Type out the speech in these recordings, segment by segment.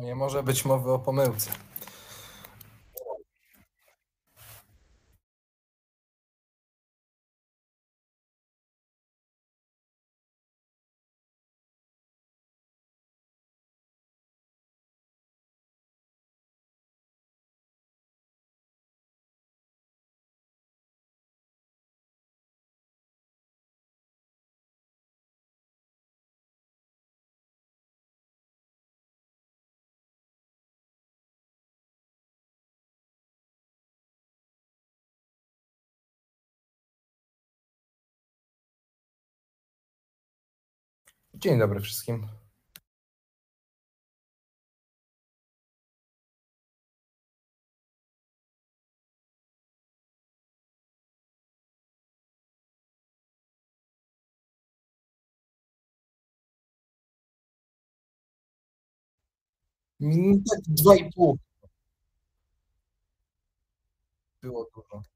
Nie może być mowy o pomyłce. Dzień dobry wszystkim. Mm, Tak, dwa i pół było dużo.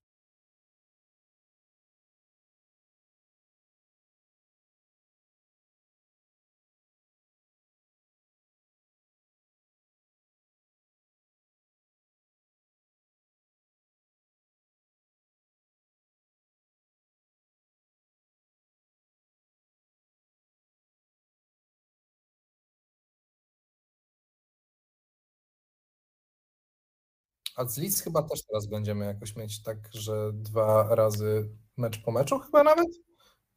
A z Leeds chyba też teraz będziemy jakoś mieć tak, że dwa razy mecz po meczu chyba nawet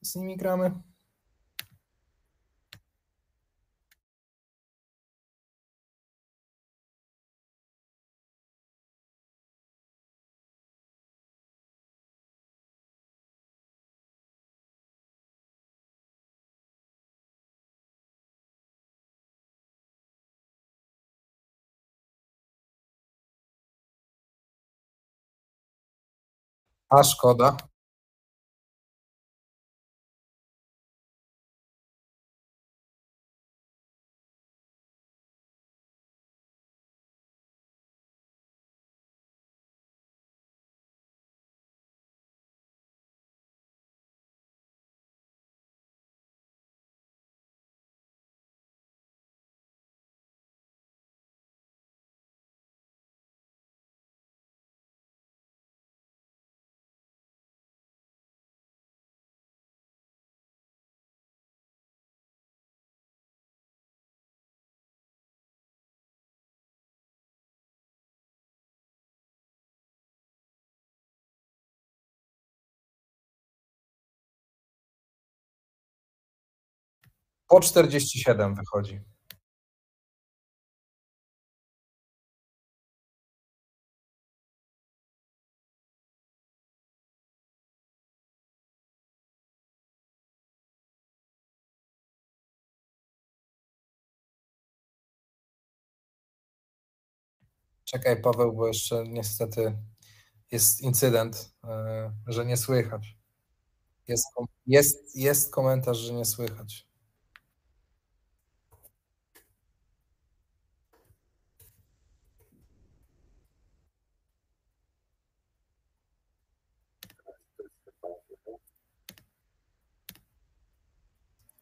z nimi gramy. A szkoda. Po 47 wychodzi. Czekaj, Paweł, bo jeszcze niestety jest incydent, e, że nie słychać. Jest, jest, jest komentarz, że nie słychać.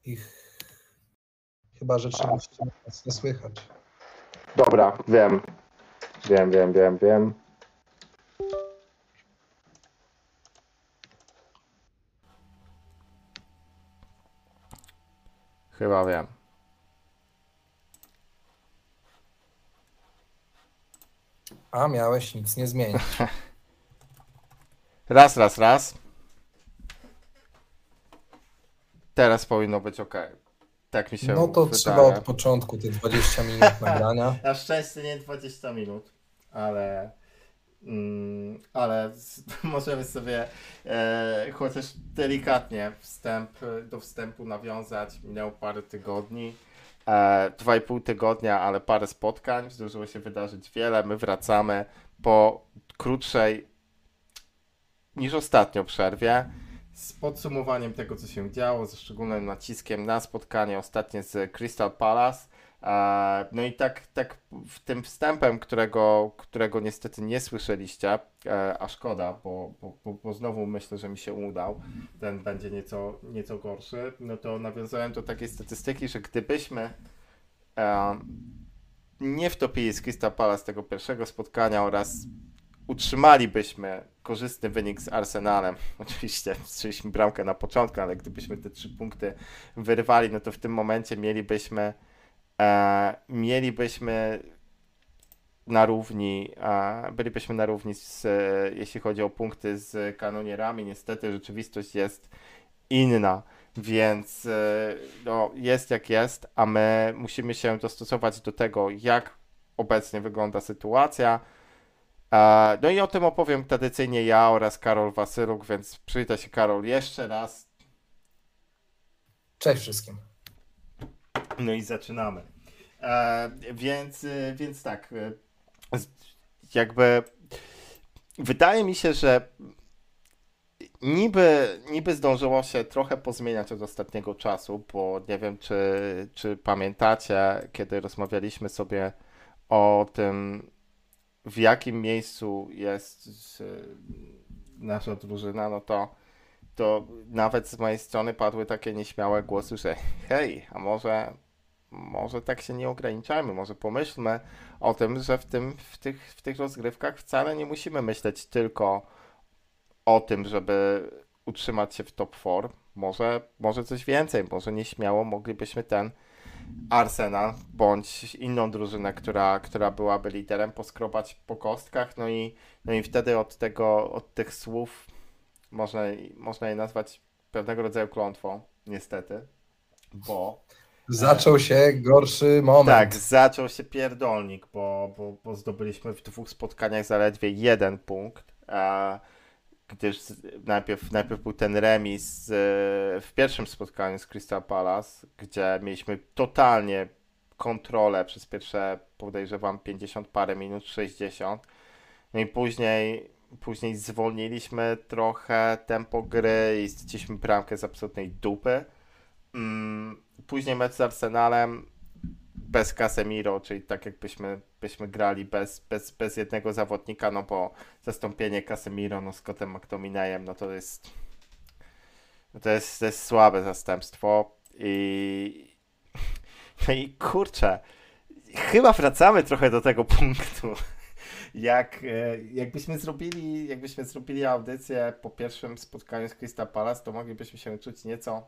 Ich chyba rzeczywiście nie słychać. Dobra, wiem. Wiem, wiem, wiem, wiem. Chyba wiem. A miałeś nic nie zmienić. Raz, raz, raz. Teraz powinno być ok. Tak mi się No to wydaje. trzeba od początku te 20 minut nagrania. Na szczęście nie 20 minut, ale. Mm, ale możemy sobie e, chociaż delikatnie wstęp, do wstępu nawiązać. Minęło parę tygodni. E, dwa i pół tygodnia, ale parę spotkań. Zdążyło się wydarzyć wiele. My wracamy po krótszej niż ostatnio przerwie. Z podsumowaniem tego, co się działo, ze szczególnym naciskiem na spotkanie ostatnie z Crystal Palace. E, No i tak, tak tym wstępem, którego, którego niestety nie słyszeliście, e, a szkoda, bo, bo, bo, bo znowu myślę, że mi się udał, ten będzie nieco, nieco gorszy, no to nawiązałem do takiej statystyki, że gdybyśmy e, nie wtopili z Crystal Palace tego pierwszego spotkania oraz utrzymalibyśmy korzystny wynik z Arsenalem. Oczywiście strzeliśmy bramkę na początku, ale gdybyśmy te trzy punkty wyrwali, no to w tym momencie mielibyśmy e, mielibyśmy na równi, e, bylibyśmy na równi z, e, jeśli chodzi o punkty z kanonierami. Niestety rzeczywistość jest inna, więc e, no, jest jak jest, a my musimy się dostosować do tego, jak obecnie wygląda sytuacja. No i o tym opowiem tradycyjnie ja oraz Karol Wasyluk, więc przyjdę się Karol jeszcze raz. Cześć wszystkim. No i zaczynamy. E, więc, e, więc tak, e, jakby wydaje mi się, że niby, niby zdążyło się trochę pozmieniać od ostatniego czasu, bo nie wiem, czy, czy pamiętacie, kiedy rozmawialiśmy sobie o tym, w jakim miejscu jest nasza drużyna, no to, to nawet z mojej strony padły takie nieśmiałe głosy, że hej, a może, może tak się nie ograniczajmy, może pomyślmy o tym, że w, tym, w, tych, w tych rozgrywkach wcale nie musimy myśleć tylko o tym, żeby utrzymać się w top 4. Może, może coś więcej, może nieśmiało moglibyśmy ten Arsenal bądź inną drużynę, która, która byłaby liderem, poskrobać po kostkach, no i, no i wtedy od tego, od tych słów można, można je nazwać pewnego rodzaju klątwą, niestety, bo... Zaczął się gorszy moment. Tak, zaczął się pierdolnik, bo, bo, bo zdobyliśmy w dwóch spotkaniach zaledwie jeden punkt, a gdyż najpierw, najpierw był ten remis e, w pierwszym spotkaniu z Crystal Palace, gdzie mieliśmy totalnie kontrolę przez pierwsze, podejrzewam, 50 parę minut, 60. No i później, później zwolniliśmy trochę tempo gry i straciliśmy bramkę z absolutnej dupy. Mm, później mecz z Arsenalem bez Casemiro, czyli tak jakbyśmy byśmy grali bez, bez, bez jednego zawodnika, no bo zastąpienie Casemiro no, z Scottem McTominayem, no to jest no to jest, to jest słabe zastępstwo i no i kurczę, chyba wracamy trochę do tego punktu. Jak, e, jakbyśmy zrobili, jakbyśmy zrobili audycję po pierwszym spotkaniu z Crystal Palace, to moglibyśmy się czuć nieco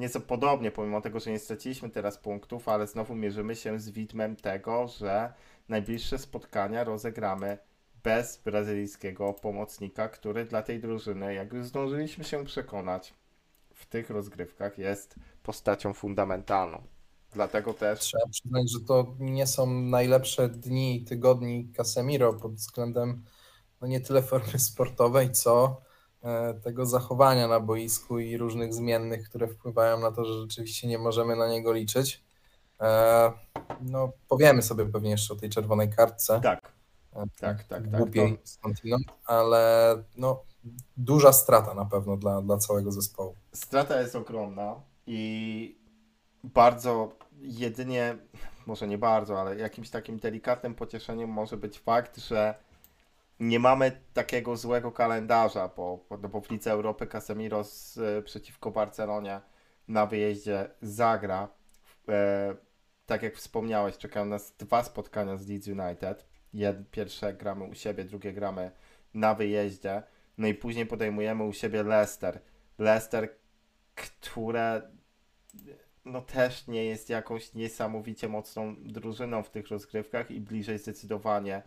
nieco podobnie, pomimo tego, że nie straciliśmy teraz punktów, ale znowu mierzymy się z widmem tego, że najbliższe spotkania rozegramy bez brazylijskiego pomocnika, który dla tej drużyny, jak już zdążyliśmy się przekonać, w tych rozgrywkach jest postacią fundamentalną. Dlatego też. Trzeba przyznać, że to nie są najlepsze dni i tygodni Casemiro pod względem no nie tyle formy sportowej, co tego zachowania na boisku i różnych zmiennych, które wpływają na to, że rzeczywiście nie możemy na niego liczyć. E, no, powiemy sobie pewnie jeszcze o tej czerwonej kartce. Tak. E, tak, tak, tak. Głupiej skądinąd, ale no, duża strata na pewno dla, dla całego zespołu. Strata jest ogromna i bardzo jedynie, może nie bardzo, ale jakimś takim delikatnym pocieszeniem może być fakt, że nie mamy takiego złego kalendarza, bo, bo, bo w Europy Casemiro z, e, przeciwko Barcelonie na wyjeździe zagra. E, tak jak wspomniałeś, czekają nas dwa spotkania z Leeds United. Jed, pierwsze gramy u siebie, drugie gramy na wyjeździe. No i później podejmujemy u siebie Leicester. Leicester, które no też nie jest jakąś niesamowicie mocną drużyną w tych rozgrywkach i bliżej zdecydowanie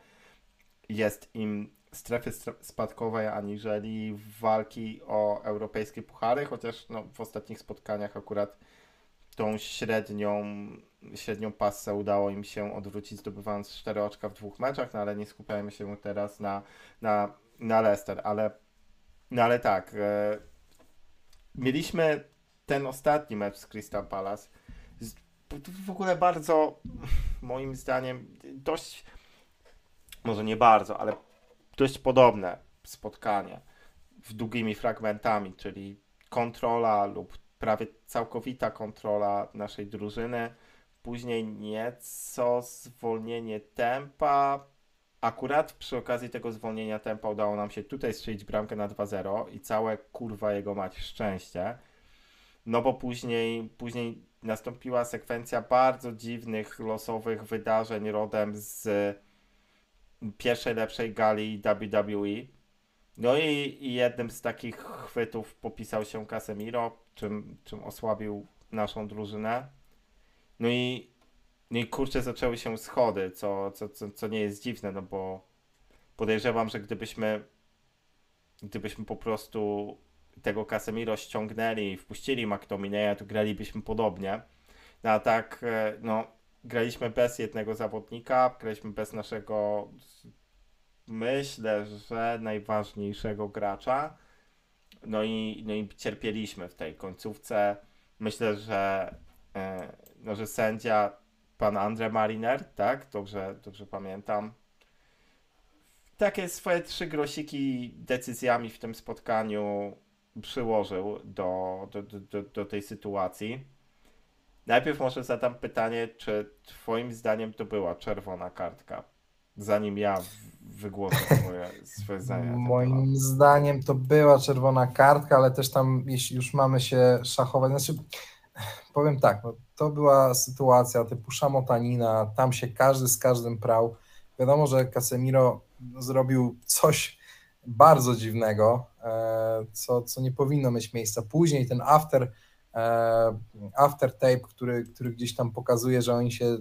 jest im strefy spadkowej aniżeli walki o europejskie puchary, chociaż no, w ostatnich spotkaniach akurat tą średnią, średnią pasę udało im się odwrócić, zdobywając 4 oczka w dwóch meczach, no ale nie skupiajmy się teraz na, na, na Leicester, ale, no ale tak, e, mieliśmy ten ostatni mecz z Crystal Palace, w ogóle bardzo, moim zdaniem, dość może nie bardzo, ale dość podobne spotkanie w długimi fragmentami, czyli kontrola lub prawie całkowita kontrola naszej drużyny. Później nieco zwolnienie tempa. Akurat przy okazji tego zwolnienia tempa udało nam się tutaj strzelić bramkę na 2-0 i całe kurwa jego mać szczęście. No bo później, później nastąpiła sekwencja bardzo dziwnych, losowych wydarzeń rodem z pierwszej lepszej gali WWE. No i, i jednym z takich chwytów popisał się Casemiro, czym, czym osłabił naszą drużynę. No i, no i kurczę, zaczęły się schody, co, co, co, co nie jest dziwne, no bo podejrzewam, że gdybyśmy gdybyśmy po prostu tego Casemiro ściągnęli i wpuścili McTominaya, to gralibyśmy podobnie. No a tak, e, no, graliśmy bez jednego zawodnika, graliśmy bez naszego, myślę, że najważniejszego gracza. No i, no i cierpieliśmy w tej końcówce. Myślę, że, e, no, że sędzia, pan Andre Mariner, tak? Dobrze, dobrze pamiętam. Takie swoje trzy grosiki decyzjami w tym spotkaniu przyłożył do, do, do, do tej sytuacji. Najpierw może zadam pytanie, czy Twoim zdaniem to była czerwona kartka? Zanim ja wygłoszę swoje, swoje zdanie. Moim zdaniem to była czerwona kartka, ale też tam, jeśli już mamy się szachować, znaczy powiem tak, no, to była sytuacja typu szamotanina, tam się każdy z każdym prał. Wiadomo, że Casemiro zrobił coś bardzo dziwnego, e, co, co nie powinno mieć miejsca. Później ten after, e, after tape, który, który gdzieś tam pokazuje, że oni się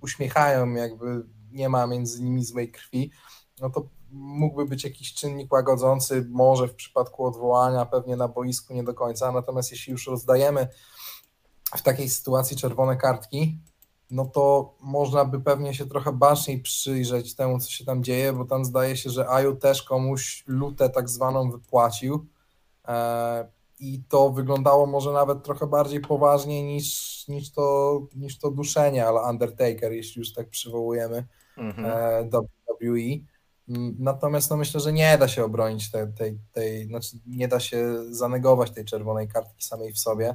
uśmiechają, jakby nie ma między nimi złej krwi, no to mógłby być jakiś czynnik łagodzący, może w przypadku odwołania, pewnie na boisku nie do końca, natomiast jeśli już rozdajemy w takiej sytuacji czerwone kartki, no to można by pewnie się trochę baczniej przyjrzeć temu, co się tam dzieje, bo tam zdaje się, że Aju też komuś lutę tak zwaną wypłacił. E, i to wyglądało może nawet trochę bardziej poważnie niż, niż, to, niż to duszenie, ale Undertaker, jeśli już tak przywołujemy mhm. e, WWE. Mm, natomiast no myślę, że nie da się obronić tej, tej, tej, znaczy nie da się zanegować tej czerwonej kartki samej w sobie.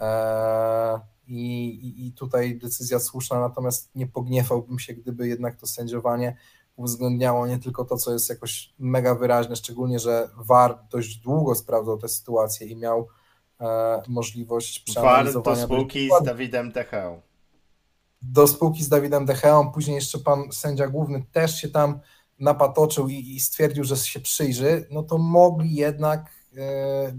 E, i, i, i tutaj decyzja słuszna, natomiast nie pogniewałbym się, gdyby jednak to sędziowanie uwzględniało nie tylko to, co jest jakoś mega wyraźne, szczególnie, że VAR dość długo sprawdzał tę sytuację i miał e, możliwość przeanalizowania. VAR do spółki z Dawidem Decheą. Do spółki z Dawidem Decheą, później jeszcze pan sędzia główny też się tam napatoczył i, i stwierdził, że się przyjrzy, no to mogli jednak e,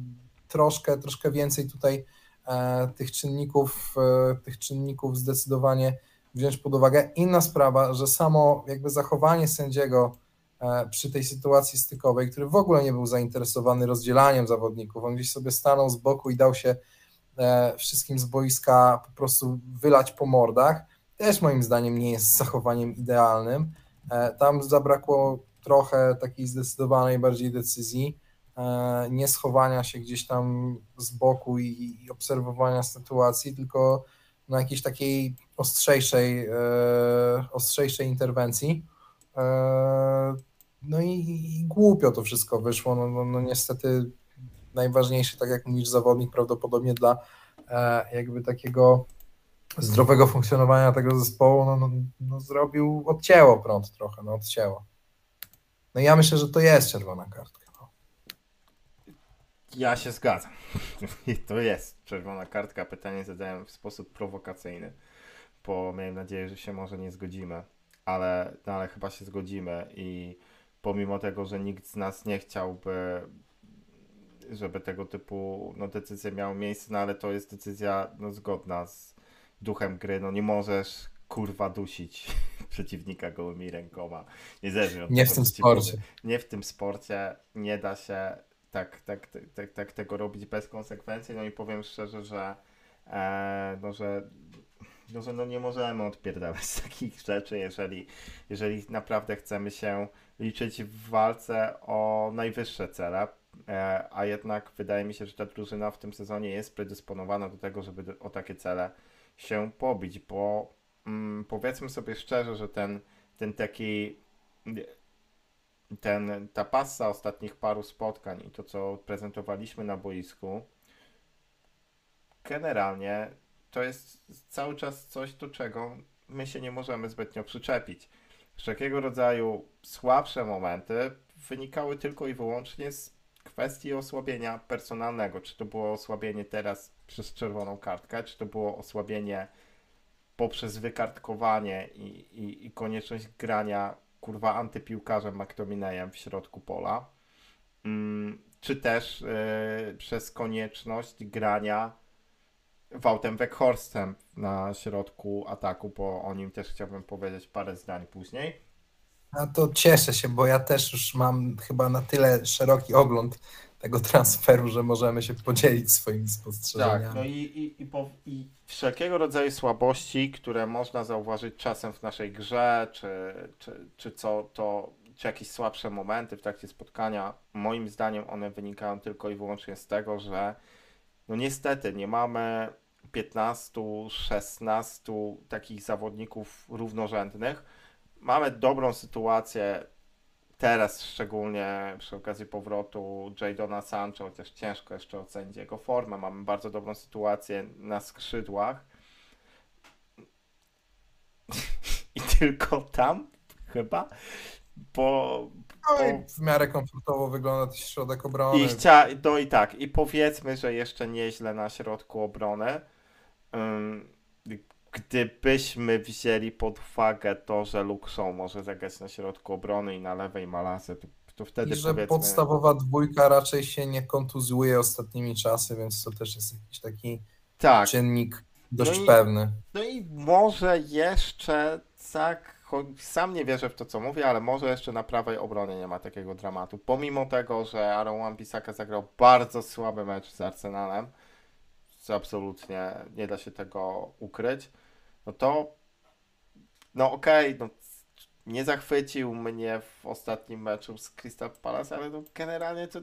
troszkę, troszkę więcej tutaj E, tych czynników, e, tych czynników zdecydowanie wziąć pod uwagę. Inna sprawa, że samo jakby zachowanie sędziego e, przy tej sytuacji stykowej, który w ogóle nie był zainteresowany rozdzielaniem zawodników, on gdzieś sobie stanął z boku i dał się wszystkim z boiska po prostu wylać po mordach, też moim zdaniem nie jest zachowaniem idealnym. Tam zabrakło trochę takiej zdecydowanej bardziej decyzji. E, nie schowania się gdzieś tam z boku i obserwowania sytuacji, tylko na jakiejś takiej ostrzejszej, e, ostrzejszej interwencji. E, no i, i, głupio to wszystko wyszło. No, no, no, niestety najważniejszy, tak jak mówisz, zawodnik prawdopodobnie dla jakby takiego zdrowego funkcjonowania tego zespołu, no, no, no zrobił, odcięło prąd trochę, no odcięło. No i ja myślę, że to jest czerwona kartka. Ja się zgadzam. To jest czerwona kartka. Pytanie zadałem w sposób prowokacyjny, bo miałem nadzieję, że się może nie zgodzimy, ale, no, ale chyba się zgodzimy i pomimo tego, że nikt z nas nie chciałby, żeby tego typu no, decyzje miały miejsce, no ale to jest decyzja no, zgodna z duchem gry. No nie możesz kurwa dusić przeciwnika gołymi rękoma. Niezależnie od nie w tym sporcie. Nie w tym sporcie. Nie da się tak, tak, tak, tak, tego robić bez konsekwencji. No i powiem szczerze, że, e, no, że, no, że no nie możemy odpierdalać takich rzeczy, jeżeli, jeżeli naprawdę chcemy się liczyć w walce o najwyższe cele. E, a jednak wydaje mi się, że ta drużyna w tym sezonie jest predysponowana do tego, żeby o takie cele się pobić, bo mm, powiedzmy sobie szczerze, że ten, ten taki ten, ta pasa ostatnich paru spotkań i to, co prezentowaliśmy na boisku, generalnie to jest cały czas coś, do czego my się nie możemy zbytnio przyczepić. Wszelkiego rodzaju słabsze momenty wynikały tylko i wyłącznie z kwestii osłabienia personalnego. Czy to było osłabienie teraz przez czerwoną kartkę, czy to było osłabienie poprzez wykartkowanie i, i, i konieczność grania kurwa antypiłkarzem McTominayem w środku pola, mm, czy też yy, przez konieczność grania Woutem Weckhorstem na środku ataku, bo o nim też chciałbym powiedzieć parę zdań później. A to cieszę się, bo ja też już mam chyba na tyle szeroki ogląd tego transferu, że możemy się podzielić swoimi spostrzeżeniami. Tak, no i, i, i, po, i wszelkiego rodzaju słabości, które można zauważyć czasem w naszej grze, czy, czy, czy co to, czy jakieś słabsze momenty w trakcie spotkania, moim zdaniem one wynikają tylko i wyłącznie z tego, że no niestety nie mamy 15, 16 takich zawodników równorzędnych. Mamy dobrą sytuację teraz, szczególnie przy okazji powrotu Jadona Sancho, chociaż ciężko jeszcze ocenić jego formę. Mamy bardzo dobrą sytuację na skrzydłach. I tylko tam chyba, bo, no i w miarę komfortowo wygląda ten środek obrony. I chcia... No i tak, i powiedzmy, że jeszcze nieźle na środku obrony. Gdybyśmy wzięli pod uwagę to, że Luke Shaw może zagrać na środku obrony i na lewej Malasy, to, to wtedy I że powiedzmy... podstawowa dwójka raczej się nie kontuzuje ostatnimi czasy, więc to też jest jakiś taki tak. czynnik dość no i, pewny. No i może jeszcze tak, sam nie wierzę w to, co mówię, ale może jeszcze na prawej obronie nie ma takiego dramatu. Pomimo tego, że Aaron Wan-Bissaka zagrał bardzo słaby mecz z Arsenalem, absolutnie nie da się tego ukryć, no to no okej, okay, no nie zachwycił mnie w ostatnim meczu z Crystal Palace, ale no generalnie to,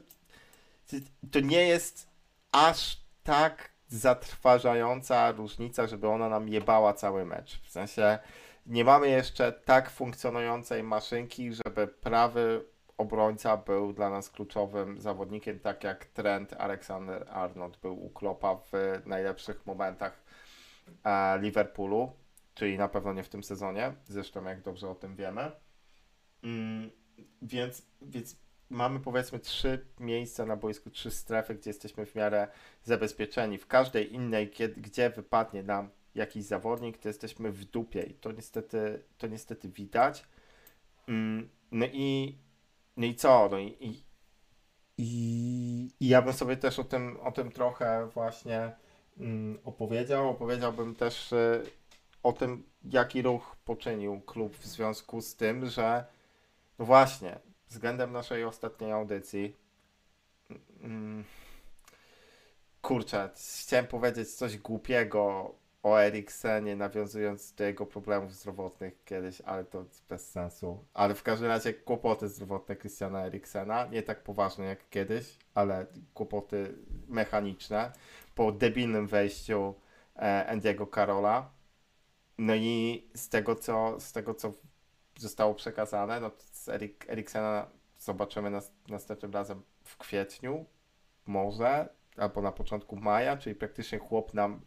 to nie jest aż tak zatrważająca różnica, żeby ona nam jebała cały mecz. W sensie nie mamy jeszcze tak funkcjonującej maszynki, żeby prawy obrońca był dla nas kluczowym zawodnikiem, tak jak Trent Alexander-Arnold był u Klopa w najlepszych momentach e, Liverpoolu, czyli na pewno nie w tym sezonie, zresztą jak dobrze o tym wiemy. Mm, więc, więc mamy powiedzmy trzy miejsca na boisku, trzy strefy, gdzie jesteśmy w miarę zabezpieczeni. W każdej innej, gdzie wypadnie nam jakiś zawodnik, to jesteśmy w dupie i to niestety, to niestety widać. Mm, no i, no i co? No i, i, i, ja bym sobie też o tym, o tym trochę właśnie mm, opowiedział. Opowiedziałbym też y, o tym, jaki ruch poczynił klub w związku z tym, że no właśnie, względem naszej ostatniej audycji mm, kurczę, chciałem powiedzieć coś głupiego o Eriksenie, nawiązując do jego problemów zdrowotnych kiedyś, ale to bez sensu. Ale w każdym razie kłopoty zdrowotne Christiana Eriksena, nie tak poważne jak kiedyś, ale kłopoty mechaniczne po debilnym wejściu e, Andiego Karola. No i z tego, co, z tego, co zostało przekazane, no z Erik, Eriksena zobaczymy nas, następnym razem w kwietniu, może, albo na początku maja, czyli praktycznie chłop nam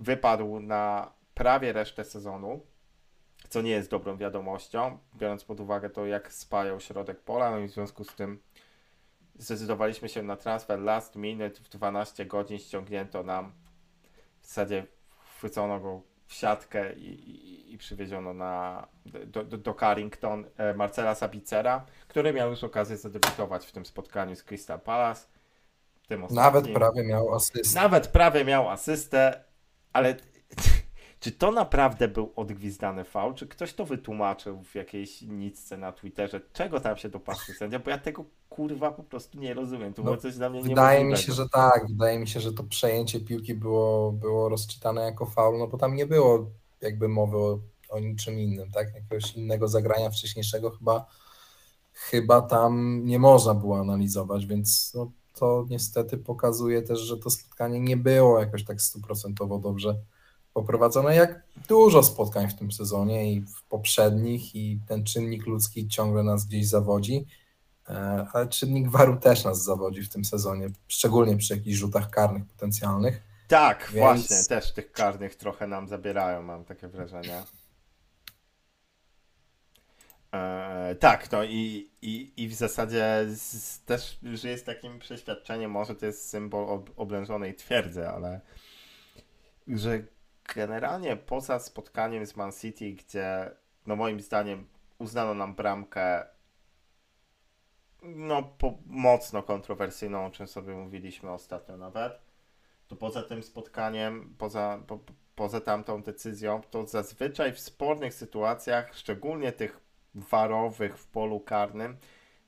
wypadł na prawie resztę sezonu, co nie jest dobrą wiadomością, biorąc pod uwagę to, jak spajał środek pola, no i w związku z tym zdecydowaliśmy się na transfer last minute, w 12 godzin ściągnięto nam, w zasadzie chwycono go w siatkę i, i, i przywieziono na, do, do, do Carrington e, Marcela Sabicera, który miał już okazję zadebiutować w tym spotkaniu z Crystal Palace. Nawet prawie miał asystę. Nawet prawie miał asystę. Ale czy to naprawdę był odgwizdany faul? Czy ktoś to wytłumaczył w jakiejś nicce na Twitterze? Czego tam się dopatrzył sędzia? Bo ja tego kurwa po prostu nie rozumiem. To no, było coś dla mnie Wydaje mi się, że tak. Wydaje mi się, że to przejęcie piłki było, było rozczytane jako faul, no bo tam nie było jakby mowy o, o niczym innym, tak? Jakiegoś innego zagrania wcześniejszego chyba chyba tam nie można było analizować, więc no, to niestety pokazuje też, że to spotkanie nie było jakoś tak stuprocentowo dobrze poprowadzone, jak dużo spotkań w tym sezonie i w poprzednich i ten czynnik ludzki ciągle nas gdzieś zawodzi, e, ale czynnik waru też nas zawodzi w tym sezonie, szczególnie przy jakichś rzutach karnych potencjalnych. Tak, Więc... właśnie, też tych karnych trochę nam zabierają, mam takie wrażenie. E, tak, no i, i, i w zasadzie z, też żyję z takim przeświadczeniem, może to jest symbol ob, oblężonej twierdzy, ale że generalnie poza spotkaniem z Man City, gdzie no moim zdaniem uznano nam bramkę no po, mocno kontrowersyjną, o czym sobie mówiliśmy ostatnio nawet, to poza tym spotkaniem, poza, po, poza tamtą decyzją, to zazwyczaj w spornych sytuacjach, szczególnie tych warowych w polu karnym,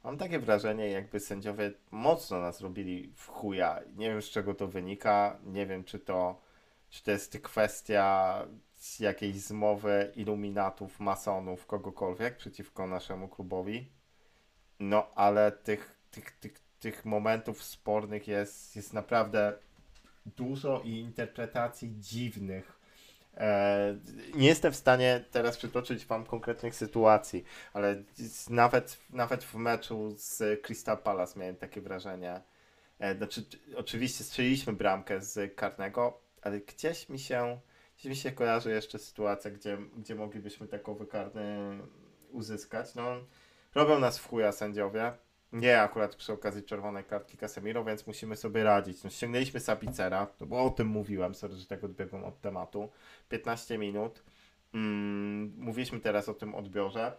mam takie wrażenie, jakby sędziowie mocno nas robili w chuja. Nie wiem, z czego to wynika, nie wiem, czy to, czy to jest kwestia jakiejś zmowy iluminatów, masonów, kogokolwiek przeciwko naszemu klubowi. No, ale tych, tych, tych, tych momentów spornych jest, jest naprawdę dużo i interpretacji dziwnych. E, nie jestem w stanie teraz przytoczyć Wam konkretnych sytuacji, ale nawet, nawet w meczu z Crystal Palace miałem takie wrażenie. E, znaczy, oczywiście strzeliliśmy bramkę z karnego, ale gdzieś mi się, gdzieś mi się kojarzy jeszcze sytuacja, gdzie, gdzie moglibyśmy takowy karny uzyskać. No, robią nas w chuja sędziowie. Nie akurat przy okazji czerwonej kartki Casemiro, więc musimy sobie radzić. No, ściągnęliśmy Sabicera, no bo o tym mówiłem, sorry, że tak odbiegłem od tematu. 15 minut. Mm, mówiliśmy teraz o tym odbiorze.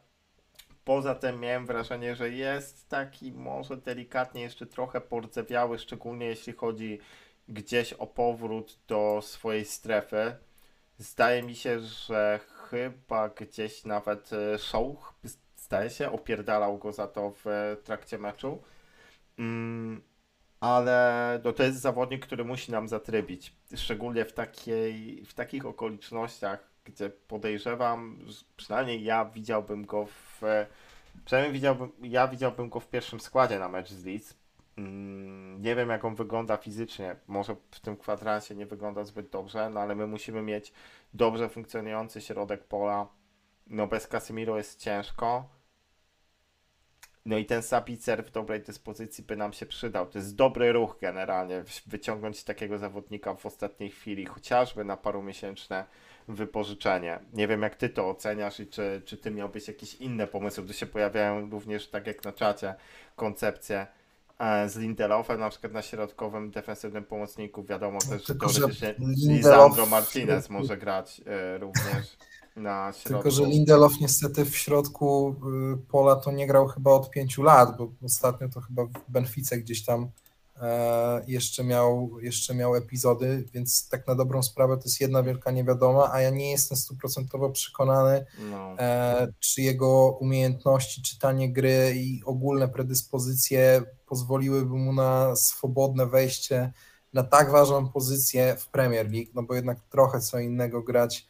Poza tym miałem wrażenie, że jest taki może delikatnie jeszcze trochę pordzewiały, szczególnie jeśli chodzi gdzieś o powrót do swojej strefy. Zdaje mi się, że chyba gdzieś nawet e, Show zdaje się, opierdalał go za to w trakcie meczu. Mm, ale no, to jest zawodnik, który musi nam zatrybić. Szczególnie w, takiej, w takich okolicznościach, gdzie podejrzewam, przynajmniej ja widziałbym go w. Przynajmniej widziałbym, ja widziałbym go w pierwszym składzie na mecz z Leeds. Mm, nie wiem, jak on wygląda fizycznie. Może w tym kwadransie nie wygląda zbyt dobrze, no ale my musimy mieć dobrze funkcjonujący środek pola. No bez Casemiro jest ciężko. No i ten Sabicer w dobrej dyspozycji by nam się przydał. To jest dobry ruch generalnie, wyciągnąć takiego zawodnika w ostatniej chwili, chociażby na parumiesięczne wypożyczenie. Nie wiem, jak ty to oceniasz i czy, czy ty miałbyś jakieś inne pomysły. Tu się pojawiają również, tak jak na czacie, koncepcje e, z Lindelofem, na przykład na środkowym defensywnym pomocniku. Wiadomo też, że teoretycznie Lisandro Martinez może grać y, również na środku. Tylko, że Lindelof niestety w środku y, pola to nie grał chyba od pięciu lat, bo ostatnio to chyba w Benfice gdzieś tam e, jeszcze miał, jeszcze miał epizody, więc tak na dobrą sprawę to jest jedna wielka niewiadoma, a ja nie jestem stuprocentowo przekonany, no. E, czy jego umiejętności, czytanie gry i ogólne predyspozycje pozwoliłyby mu na swobodne wejście na tak ważną pozycję w Premier League, no bo jednak trochę co innego grać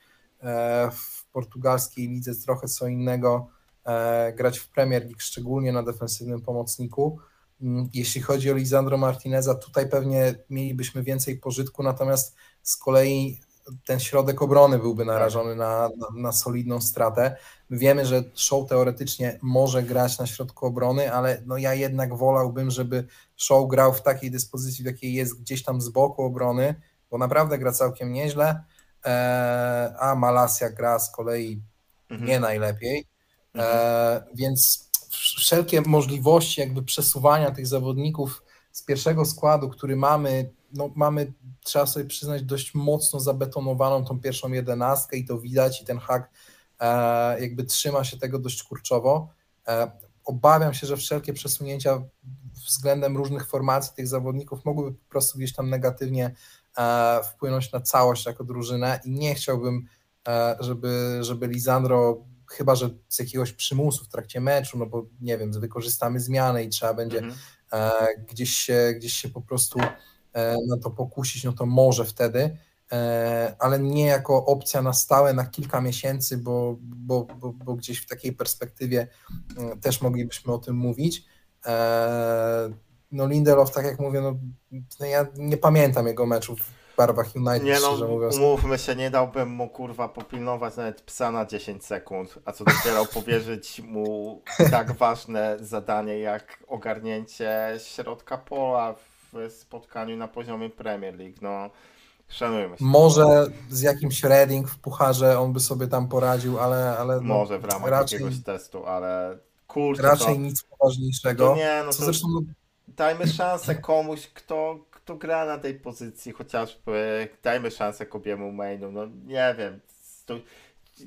w portugalskiej lidze trochę co innego e, grać w Premier League, szczególnie na defensywnym pomocniku. Mm, jeśli chodzi o Lisandro Martineza, tutaj pewnie mielibyśmy więcej pożytku, natomiast z kolei ten środek obrony byłby narażony na, na, na, solidną stratę. My wiemy, że Show teoretycznie może grać na środku obrony, ale no ja jednak wolałbym, żeby Show grał w takiej dyspozycji, w jakiej jest gdzieś tam z boku obrony, bo naprawdę gra całkiem nieźle. E, a Malasia gra z kolei mhm. nie najlepiej. E, mhm. Więc wszelkie możliwości jakby przesuwania tych zawodników z pierwszego składu, który mamy, no mamy, trzeba sobie przyznać, dość mocno zabetonowaną tą pierwszą jedenastkę i to widać i ten hak e, jakby trzyma się tego dość kurczowo. Obawiam się, że wszelkie przesunięcia względem różnych formacji tych zawodników mogłyby po prostu gdzieś tam negatywnie wpłynąć na całość jako drużynę i nie chciałbym, e, żeby, żeby Lisandro, chyba że z jakiegoś przymusu w trakcie meczu, no bo nie wiem, wykorzystamy zmianę i trzeba będzie mm -hmm. gdzieś, się, gdzieś się po prostu na to pokusić, no to może wtedy, ale nie jako opcja na stałe, na kilka miesięcy, bo, bo, bo, bo gdzieś w takiej perspektywie też moglibyśmy o tym mówić no Lindelof, tak jak mówię, no, no ja nie pamiętam jego meczów w barwach United, nie no, mówiąc. Umówmy się, nie dałbym mu kurwa popilnować nawet psa na 10 sekund, a co dopiero powierzyć mu tak ważne zadanie jak ogarnięcie środka pola w spotkaniu na poziomie Premier League, no szanujmy się. Może z jakimś Reading w pucharze on by sobie tam poradził, ale... ale no, Może w ramach raczej... jakiegoś testu, ale kurczę, raczej to, nic poważniejszego. to nie, no co to zresztą dajmy szansę komuś, kto, kto gra na tej pozycji, chociażby dajmy szansę Kobiemu Mainu, no nie wiem, to,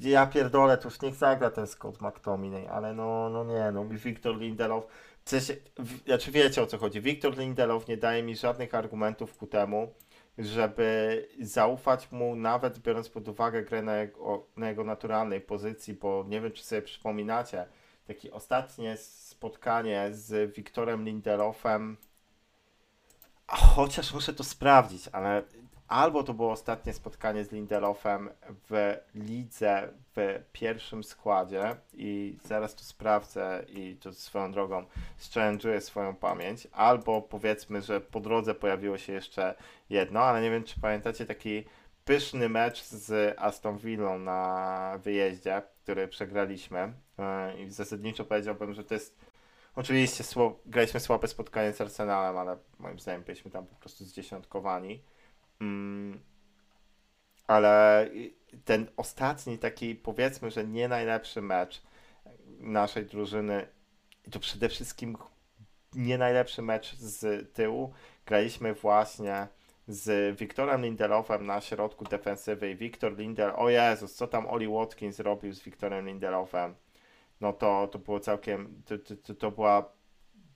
ja pierdolę, to już niech zagra ten Scott McTominay, ale no, no nie, no Wiktor Lindelof, w sensie, w, znaczy wiecie o co chodzi, Wiktor Lindelof nie daje mi żadnych argumentów ku temu, żeby zaufać mu, nawet biorąc pod uwagę grę na jego, na jego naturalnej pozycji, bo nie wiem, czy sobie przypominacie, takie ostatnie spotkanie z Wiktorem Lindelofem, chociaż muszę to sprawdzić, ale albo to było ostatnie spotkanie z Lindelofem w lidze w pierwszym składzie i zaraz to sprawdzę i to swoją drogą szczęęczuję swoją pamięć, albo powiedzmy, że po drodze pojawiło się jeszcze jedno, ale nie wiem czy pamiętacie taki pyszny mecz z Aston Villą na wyjeździe, który przegraliśmy. E, i zasadniczo powiedziałbym, że to jest oczywiście graliśmy słabe spotkanie z Arsenalem, ale moim zdaniem byliśmy tam po prostu zdziesiątkowani Mm, ale ten ostatni taki, powiedzmy, że nie najlepszy mecz naszej drużyny, to przede wszystkim nie najlepszy mecz z tyłu. Graliśmy właśnie z Wiktorem Lindelofem na środku defensywy i Wiktor Lindel, o Jezus, co tam Oli Watkins zrobił z Wiktorem Lindelofem, no to, to było całkiem, to, to, to była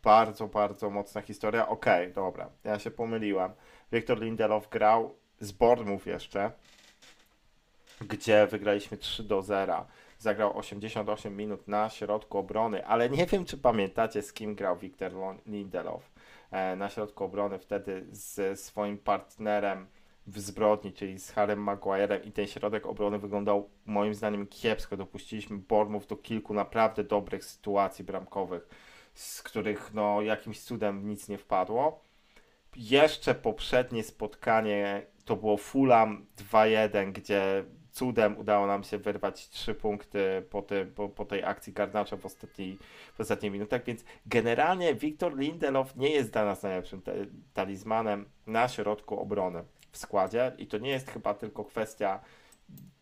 bardzo, bardzo mocna historia. Okej, okay, dobra, ja się pomyliłem. Wiktor Lindelof grał z Bournemouth jeszcze, gdzie wygraliśmy 3 do 0. Zagrał 88 minut na środku obrony, ale nie wiem, czy pamiętacie, z kim grał Wiktor Lindelof e, na środku obrony wtedy z swoim partnerem w zbrodni, czyli z Harem Maguirem i ten środek obrony wyglądał moim zdaniem kiepsko. Dopuściliśmy Bournemouth do kilku naprawdę dobrych sytuacji bramkowych, z których no jakimś cudem nic nie wpadło jeszcze poprzednie spotkanie to było Fulham 2-1, gdzie cudem udało nam się wyrwać trzy punkty po, po, po tej akcji Garnacza w, w ostatnich minutach, więc generalnie Wiktor Lindelof nie jest dla nas najlepszym talizmanem na środku obrony składzie i to nie jest chyba tylko kwestia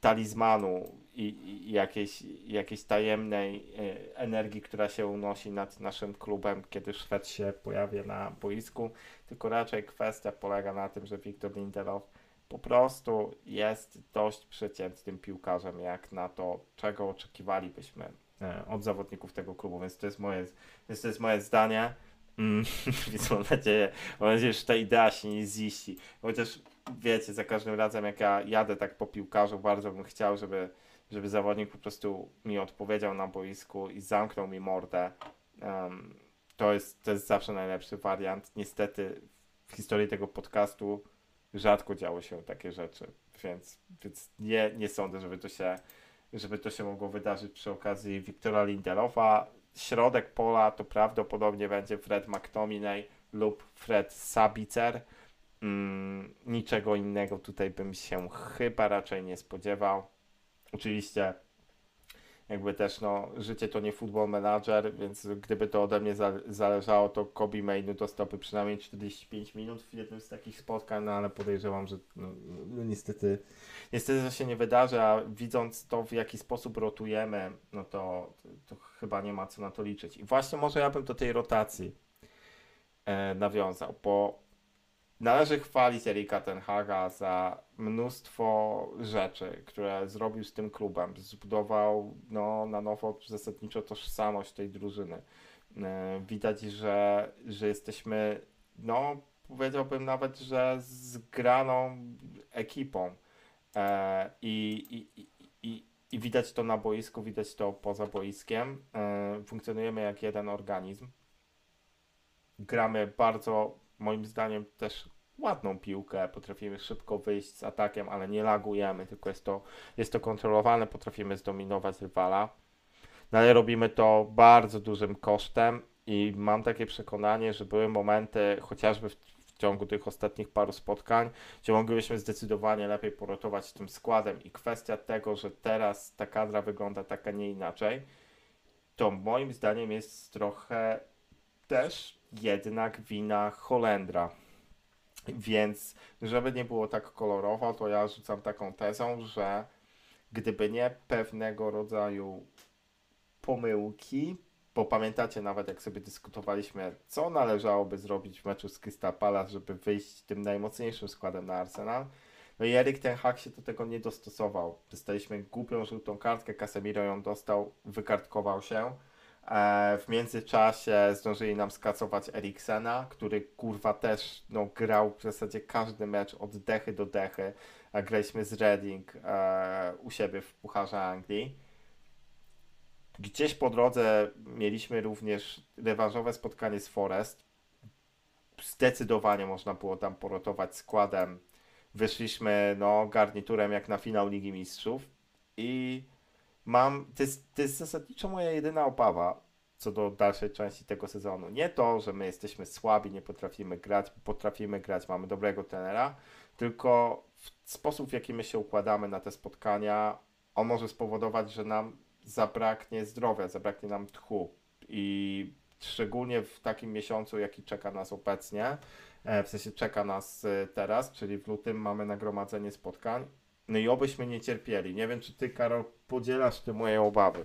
talizmanu i, i jakiejś, jakiejś tajemnej e, energii, która się unosi nad naszym klubem, kiedy Szwed się pojawia na boisku, tylko raczej kwestia polega na tym, że Wiktor Lindelof po prostu jest dość przeciętnym piłkarzem, jak na to, czego oczekiwalibyśmy e, od zawodników tego klubu, więc to jest moje, więc to jest moje zdanie. Mm, więc mam nadzieję, mam nadzieję, że ta idea się nie ziści. Chociaż wiecie, za każdym razem jak ja jadę tak po piłkarzu, bardzo bym chciał, żeby, żeby zawodnik po prostu mi odpowiedział na boisku i zamknął mi mordę. Um, to, jest, to jest zawsze najlepszy wariant. Niestety w historii tego podcastu rzadko działy się takie rzeczy, więc, więc nie, nie sądzę, żeby to się żeby to się mogło wydarzyć przy okazji Wiktora Lindelofa. Środek pola to prawdopodobnie będzie Fred McTominay lub Fred Sabicer. Mm, niczego innego tutaj bym się chyba raczej nie spodziewał. Oczywiście jakby też no, życie to nie football manager, więc gdyby to ode mnie zależało, to Kobe Mainu dostałby przynajmniej 45 minut w jednym z takich spotkań, no ale podejrzewam, że no, no, niestety, niestety to się nie wydarzy, a widząc to w jaki sposób rotujemy, no to, to chyba nie ma co na to liczyć. I właśnie może ja bym do tej rotacji e, nawiązał, bo Należy chwalić Erika Tenhaga za mnóstwo rzeczy, które zrobił z tym klubem. Zbudował no, na nowo zasadniczo tożsamość tej drużyny. E, widać, że, że jesteśmy, no powiedziałbym nawet, że zgraną ekipą. E, I, i, i, i widać to na boisku, widać to poza boiskiem. E, funkcjonujemy jak jeden organizm. Gramy bardzo moim zdaniem też ładną piłkę, potrafimy szybko wyjść z atakiem, ale nie lagujemy, tylko jest to, jest to kontrolowane, potrafimy zdominować rywala. No ale robimy to bardzo dużym kosztem i mam takie przekonanie, że były momenty, chociażby w, w ciągu tych ostatnich paru spotkań, gdzie moglibyśmy zdecydowanie lepiej porotować tym składem i kwestia tego, że teraz ta kadra wygląda tak, a nie inaczej, to moim zdaniem jest trochę też jednak wina Holendra. Więc, żeby nie było tak kolorowo, to ja rzucam taką tezą, że gdyby nie pewnego rodzaju pomyłki, bo pamiętacie nawet jak sobie dyskutowaliśmy, co należałoby zrobić w meczu z Crystal Palace, żeby wyjść tym najmocniejszym składem na Arsenal. No i Erik ten Hag się do tego nie dostosował. Dostaliśmy głupią żółtą kartkę, Casemiro ją dostał, wykartkował się. E, w międzyczasie zdążyli nam skacować Eriksena, który kurwa też no, grał w zasadzie każdy mecz od dechy do dechy. A graliśmy z Reading e, u siebie w Pucharze Anglii. Gdzieś po drodze mieliśmy również rewanżowe spotkanie z Forest. Zdecydowanie można było tam porotować składem. Wyszliśmy no, garniturem jak na finał Ligi Mistrzów i mam, to jest, to jest zasadniczo moja jedyna obawa co do dalszej części tego sezonu. Nie to, że my jesteśmy słabi, nie potrafimy grać, potrafimy grać, mamy dobrego trenera, tylko w sposób, w jaki my się układamy na te spotkania, on może spowodować, że nam zabraknie zdrowia, zabraknie nam tchu i szczególnie w takim miesiącu, jaki czeka nas obecnie, e, w sensie czeka nas e, teraz, czyli w lutym mamy nagromadzenie spotkań, no i obyśmy nie cierpieli. Nie wiem, czy ty, Karol, podzielasz te moje obawy.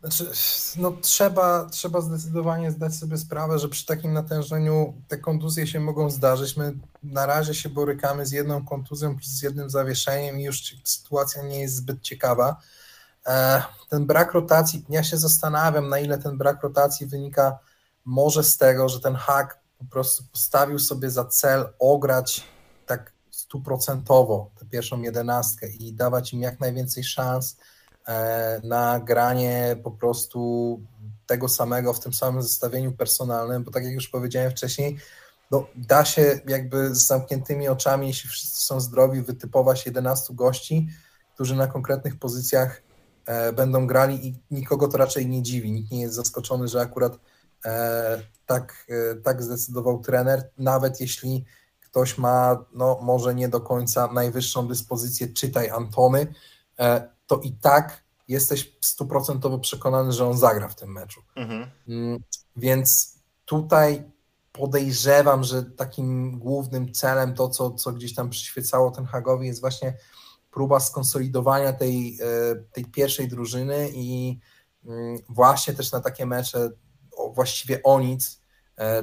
Znaczy, no trzeba, trzeba zdecydowanie zdać sobie sprawę, że przy takim natężeniu te kontuzje się mogą zdarzyć. My na razie się borykamy z jedną kontuzją plus z jednym zawieszeniem i już sytuacja nie jest zbyt ciekawa. E, ten brak rotacji, ja się zastanawiam, na ile ten brak rotacji wynika może z tego, że ten hak po prostu postawił sobie za cel ograć stuprocentowo tę pierwszą jedenastkę i dawać im jak najwięcej szans E, na granie po prostu tego samego w tym samym zestawieniu personalnym, bo tak jak już powiedziałem wcześniej, no, da się jakby z zamkniętymi oczami, jeśli wszyscy są zdrowi, wytypować 11 gości, którzy na konkretnych pozycjach e, będą grali i nikogo to raczej nie dziwi. Nikt nie jest zaskoczony, że akurat e, tak, tak zdecydował trener, nawet jeśli ktoś ma, no może nie do końca najwyższą dyspozycję, czytaj Antony, e, to i tak jesteś stuprocentowo przekonany, że on zagra w tym meczu. Mhm. Mm, więc tutaj podejrzewam, że takim głównym celem, to co, co gdzieś tam przyświecało ten Hagowi, jest właśnie próba skonsolidowania tej, e, tej pierwszej drużyny i mm, właśnie też na takie mecze właściwie o nic,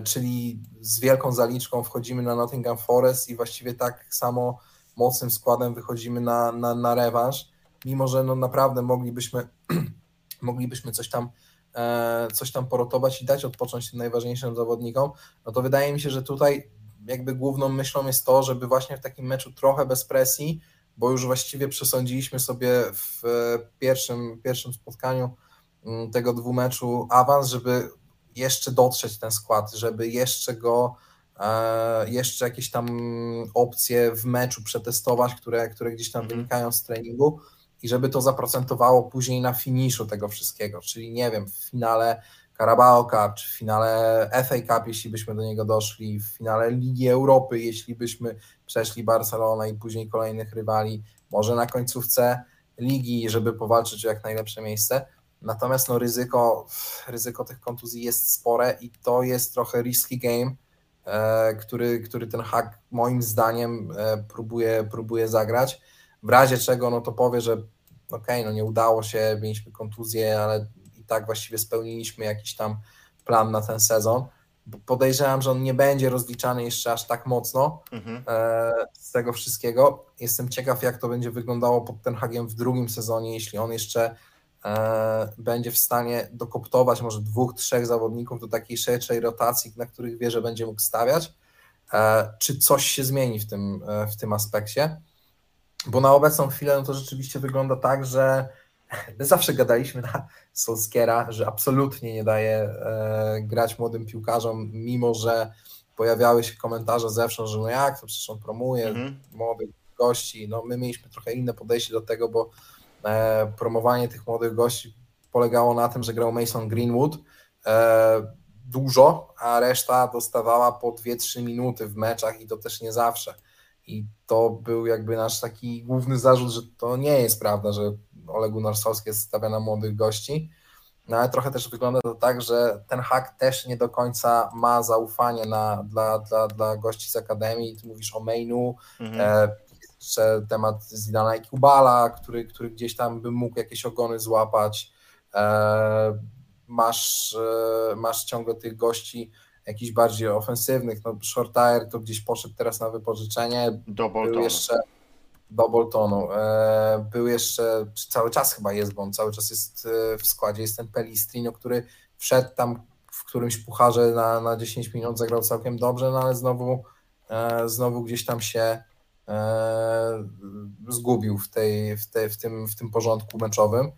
czyli z wielką zaliczką wchodzimy na Nottingham Forest i właściwie tak samo mocnym składem wychodzimy na, na, na rewanż. Mimo że no naprawdę moglibyśmy, moglibyśmy coś tam e, coś tam porotować i dać odpocząć tym najważniejszym zawodnikom, no to wydaje mi się, że tutaj jakby główną myślą jest to, żeby właśnie w takim meczu trochę bez presji, bo już właściwie przesądziliśmy sobie w pierwszym, pierwszym spotkaniu mm, tego dwumeczu awans, żeby jeszcze dotrzeć ten skład, żeby jeszcze go e, jeszcze jakieś tam opcje w meczu przetestować, które, które gdzieś tam mhm. wynikają z treningu, i żeby to zaprocentowało później na finiszu tego wszystkiego, czyli nie wiem, w finale Carabao Cup, czy w finale FA Cup, jeśli byśmy do niego doszli, w finale Ligi Europy, jeśli byśmy przeszli Barcelonę i później kolejnych rywali, może na końcówce ligi, żeby powalczyć o jak najlepsze miejsce. Natomiast no, ryzyko, ryzyko tych kontuzji jest spore i to jest trochę risky game, e, który, który ten hack moim zdaniem e, próbuje, próbuje zagrać w razie czego no to powie, że okej, okay, no nie udało się, mieliśmy kontuzję, ale i tak właściwie spełniliśmy jakiś tam plan na ten sezon. Podejrzewam, że on nie będzie rozliczany jeszcze aż tak mocno mhm. e, z tego wszystkiego. Jestem ciekaw, jak to będzie wyglądało pod ten Hagiem w drugim sezonie, jeśli on jeszcze będzie w stanie dokoptować może dwóch, trzech zawodników do takiej szerszej rotacji, na których wie, że będzie mógł stawiać. E, czy coś się zmieni w tym, e, w tym aspekcie? Bo na obecną chwilę no to rzeczywiście wygląda tak, że my zawsze gadaliśmy na Solskiera, że absolutnie nie daje e, grać młodym piłkarzom, mimo że pojawiały się komentarze zewsząd, że no jak, to przecież on promuje mhm. młodych gości. No my mieliśmy trochę inne podejście do tego, bo e, promowanie tych młodych gości polegało na tym, że grał Mason Greenwood e, dużo, a reszta dostawała po 2-3 minuty w meczach i to też nie zawsze. I to był jakby nasz taki główny zarzut, że to nie jest prawda, że Ole Narsowski stawia na młodych gości. No ale trochę też wygląda to tak, że ten hak też nie do końca ma zaufanie na, dla, dla, dla gości z Akademii. Ty mówisz o Mainu, mhm. e, jeszcze temat Zidana i Kubala, który, który gdzieś tam by mógł jakieś ogony złapać. masz, masz ciągle tych gości jakichś bardziej ofensywnych, no Shortire to gdzieś poszedł teraz na wypożyczenie, do był jeszcze do Boltonu, był jeszcze, cały czas chyba jest, bo on cały czas jest w składzie, jest ten Pelistrino, który wszedł tam w którymś pucharze na, na 10 minut, zagrał całkiem dobrze, no ale znowu, e, znowu gdzieś tam się e, zgubił w, tej, w, tej, w, tym, w tym porządku meczowym.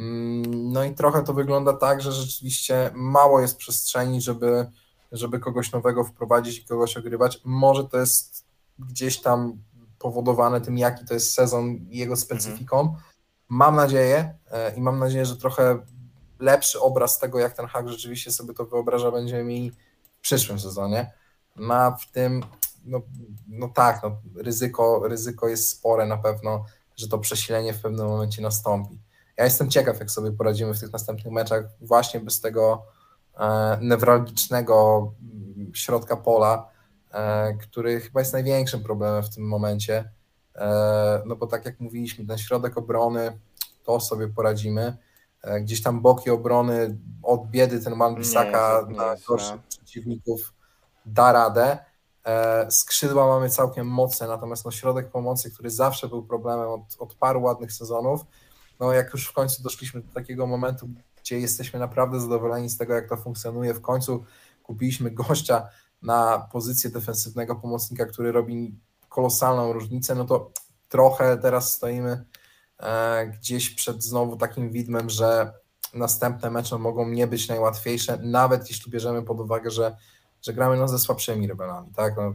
Mm, no i trochę to wygląda tak, że rzeczywiście mało jest przestrzeni, żeby, żeby kogoś nowego wprowadzić i kogoś ogrywać. Może to jest gdzieś tam powodowane tym, jaki to jest sezon i jego specyfiką. Mhm. Mam nadzieję e, i mam nadzieję, że trochę lepszy obraz tego, jak ten hak rzeczywiście sobie to wyobraża, będziemy mieli w przyszłym sezonie. Na w tym, no, no tak, no, ryzyko, ryzyko jest spore na pewno, że to przesilenie w pewnym momencie nastąpi. Ja jestem ciekaw, jak sobie poradzimy w tych następnych meczach, właśnie bez tego e, newralgicznego środka pola, e, który chyba jest największym problemem w tym momencie. E, no bo tak jak mówiliśmy, ten środek obrony, to sobie poradzimy E, gdzieś tam boki obrony od biedy ten Man Bissaka na gorszych przeciwników da radę. E, skrzydła mamy całkiem mocne, natomiast no środek pomocy, który zawsze był problemem od, od paru ładnych sezonów, no jak już w końcu doszliśmy do takiego momentu, gdzie jesteśmy naprawdę zadowoleni z tego, jak to funkcjonuje, w końcu kupiliśmy gościa na pozycję defensywnego pomocnika, który robi kolosalną różnicę, no to trochę teraz stoimy E, gdzieś przed znowu takim widmem, że następne mecze mogą nie być najłatwiejsze, nawet jeśli bierzemy pod uwagę, że, że gramy no ze słabszymi rywalami, tak? No,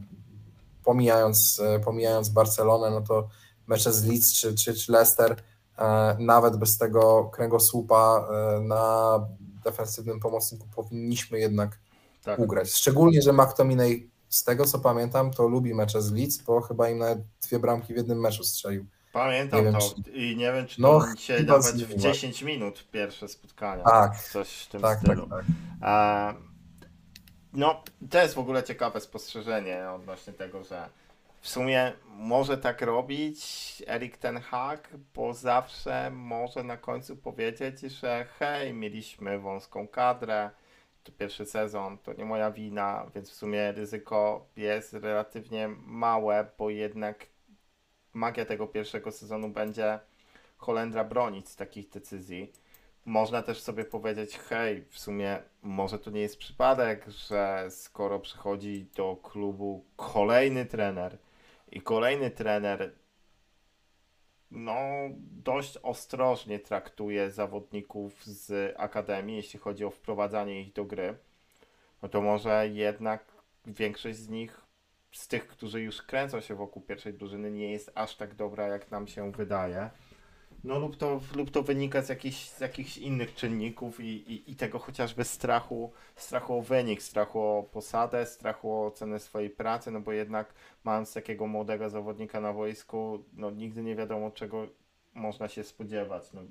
pomijając, e, pomijając Barcelonę, no to mecze z Leeds czy, czy, czy Leicester, e, nawet bez tego kręgosłupa na defensywnym pomocniku powinniśmy jednak tak. ugrać. Szczególnie, że McTominay z tego co pamiętam, to lubi mecze z Leeds, bo chyba im nawet dwie bramki w jednym meczu strzelił. Pamiętam to czy... i nie wiem, czy no, to dzisiaj dawać w 10 minut pierwsze spotkania. Tak. Coś w tym tak, stylu. Tak, tak. No, to jest w ogóle ciekawe spostrzeżenie odnośnie tego, że w sumie może tak robić Erik Ten Hag, bo zawsze może na końcu powiedzieć, że hej, mieliśmy wąską kadrę, to pierwszy sezon, to nie moja wina, więc w sumie ryzyko jest relatywnie małe, bo jednak magia tego pierwszego sezonu będzie Holendra bronić z takich decyzji. Można też sobie powiedzieć, hej, w sumie może to nie jest przypadek, że skoro przychodzi do klubu kolejny trener i kolejny trener no, dość ostrożnie traktuje zawodników z akademii, jeśli chodzi o wprowadzanie ich do gry, no to może jednak większość z nich z tych, którzy już kręcą się wokół pierwszej drużyny, nie jest aż tak dobra, jak nam się wydaje. No lub to, lub to wynika z, jakichś, z jakichś innych czynników i, i, i tego chociażby strachu, strachu o wynik, strachu o posadę, strachu o cenę swojej pracy, no bo jednak mając takiego młodego zawodnika na wojsku, no nigdy nie wiadomo czego można się spodziewać. No,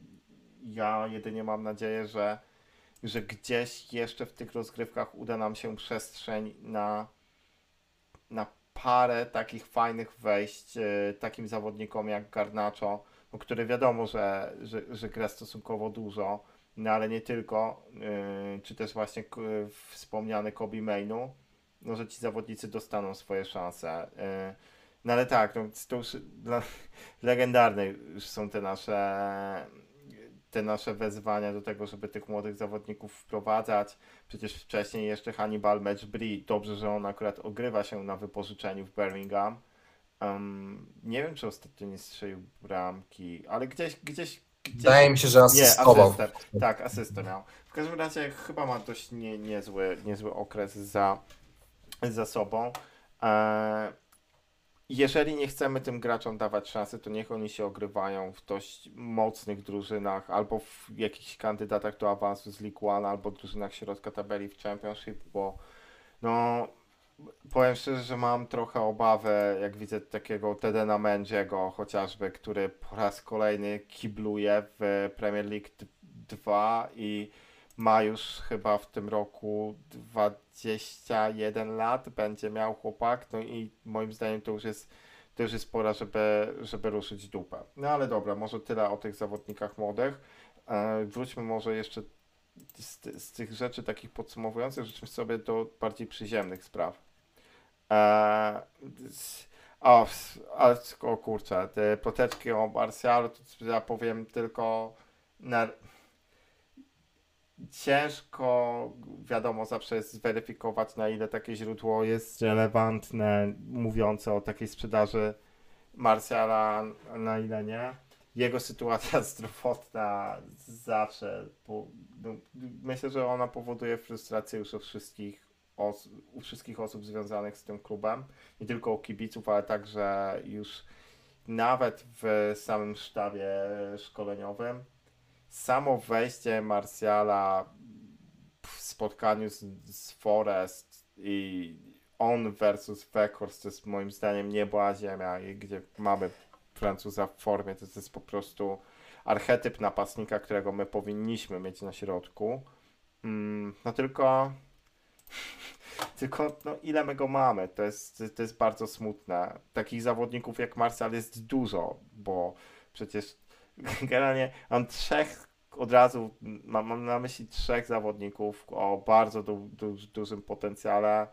ja jedynie mam nadzieję, że, że gdzieś jeszcze w tych rozgrywkach uda nam się przestrzeń na na parę takich fajnych wejść e, takim zawodnikom jak Garnacho, no, który wiadomo, że, że, że gra stosunkowo dużo, no ale nie tylko, e, czy też właśnie wspomniany Kobe Mainu, no, że ci zawodnicy dostaną swoje szanse. E, no ale tak, no, to już dla, legendarne już są te nasze te nasze wezwania do tego, żeby tych młodych zawodników wprowadzać. Przecież wcześniej jeszcze Hannibal Matchbury, dobrze, że on akurat ogrywa się na wypożyczeniu w Birmingham. Um, nie wiem, czy ostatnio nie strzelił bramki, ale gdzieś, gdzieś, gdzieś... Wydaje mi się, że asystował. Nie, asystę. Tak, asystę miał. W każdym razie chyba ma dość nie, niezły, niezły okres za, za sobą. E, jeżeli nie chcemy tym graczom dawać szansy, to niech oni się ogrywają w dość mocnych drużynach albo w jakichś kandydatach do awansu z League One, albo drużynach środka tabeli w Championship, bo no powiem szczerze, że mam trochę obawę, jak widzę takiego Tedena Mendziego chociażby, który po raz kolejny kibluje w Premier League 2 i ma już chyba w tym roku 21 lat, będzie miał chłopak, no i moim zdaniem to już jest, to już jest pora, żeby, żeby ruszyć dupę. No ale dobra, może tyle o tych zawodnikach młodych. wróćmy może jeszcze z, z, tych rzeczy takich podsumowujących, rzeczy sobie do bardziej przyziemnych spraw. E, o, ale o kurczę, te ploteczki o Martialu, to ja powiem tylko na... ciężko, wiadomo, zawsze jest zweryfikować na ile takie źródło jest relevantne, mówiące o takiej sprzedaży Martiala, na ile nie. Jego sytuacja zdrowotna zawsze, po, no, myślę, że ona powoduje frustrację już u wszystkich os- u wszystkich osób związanych z tym klubem, nie tylko u kibiców, ale także już nawet w samym sztabie szkoleniowym. Samo wejście Marsjala w spotkaniu z, z Forest i on versus Weghorst to jest moim zdaniem nieba ziemia i gdzie mamy Francuza w formie, to jest po prostu archetyp napastnika, którego my powinniśmy mieć na środku. Mm, no tylko tylko no, ile my go mamy? To jest, to jest bardzo smutne. Takich zawodników jak Marcel jest dużo, bo przecież generalnie mam trzech od razu, mam, mam na myśli trzech zawodników o bardzo du, du, dużym potencjale,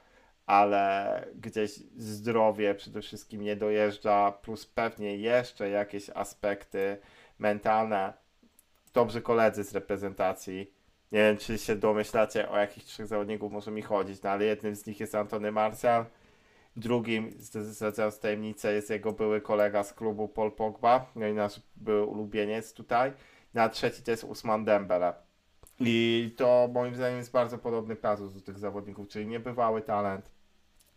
ale gdzieś zdrowie przede wszystkim nie dojeżdża, plus pewnie jeszcze jakieś aspekty mentalne. Dobrzy koledzy z reprezentacji nie wiem, czy się domyślacie, o jakich trzech zawodników może mi chodzić, no ale jednym z nich jest Antony Martial, drugim, zdradzając tajemnicę, jest jego były kolega z klubu Paul Pogba, no i nasz były ulubieniec tutaj, no a trzeci to jest Usman Dembele. I to moim zdaniem jest bardzo podobny kazus do tych zawodników, czyli niebywały talent,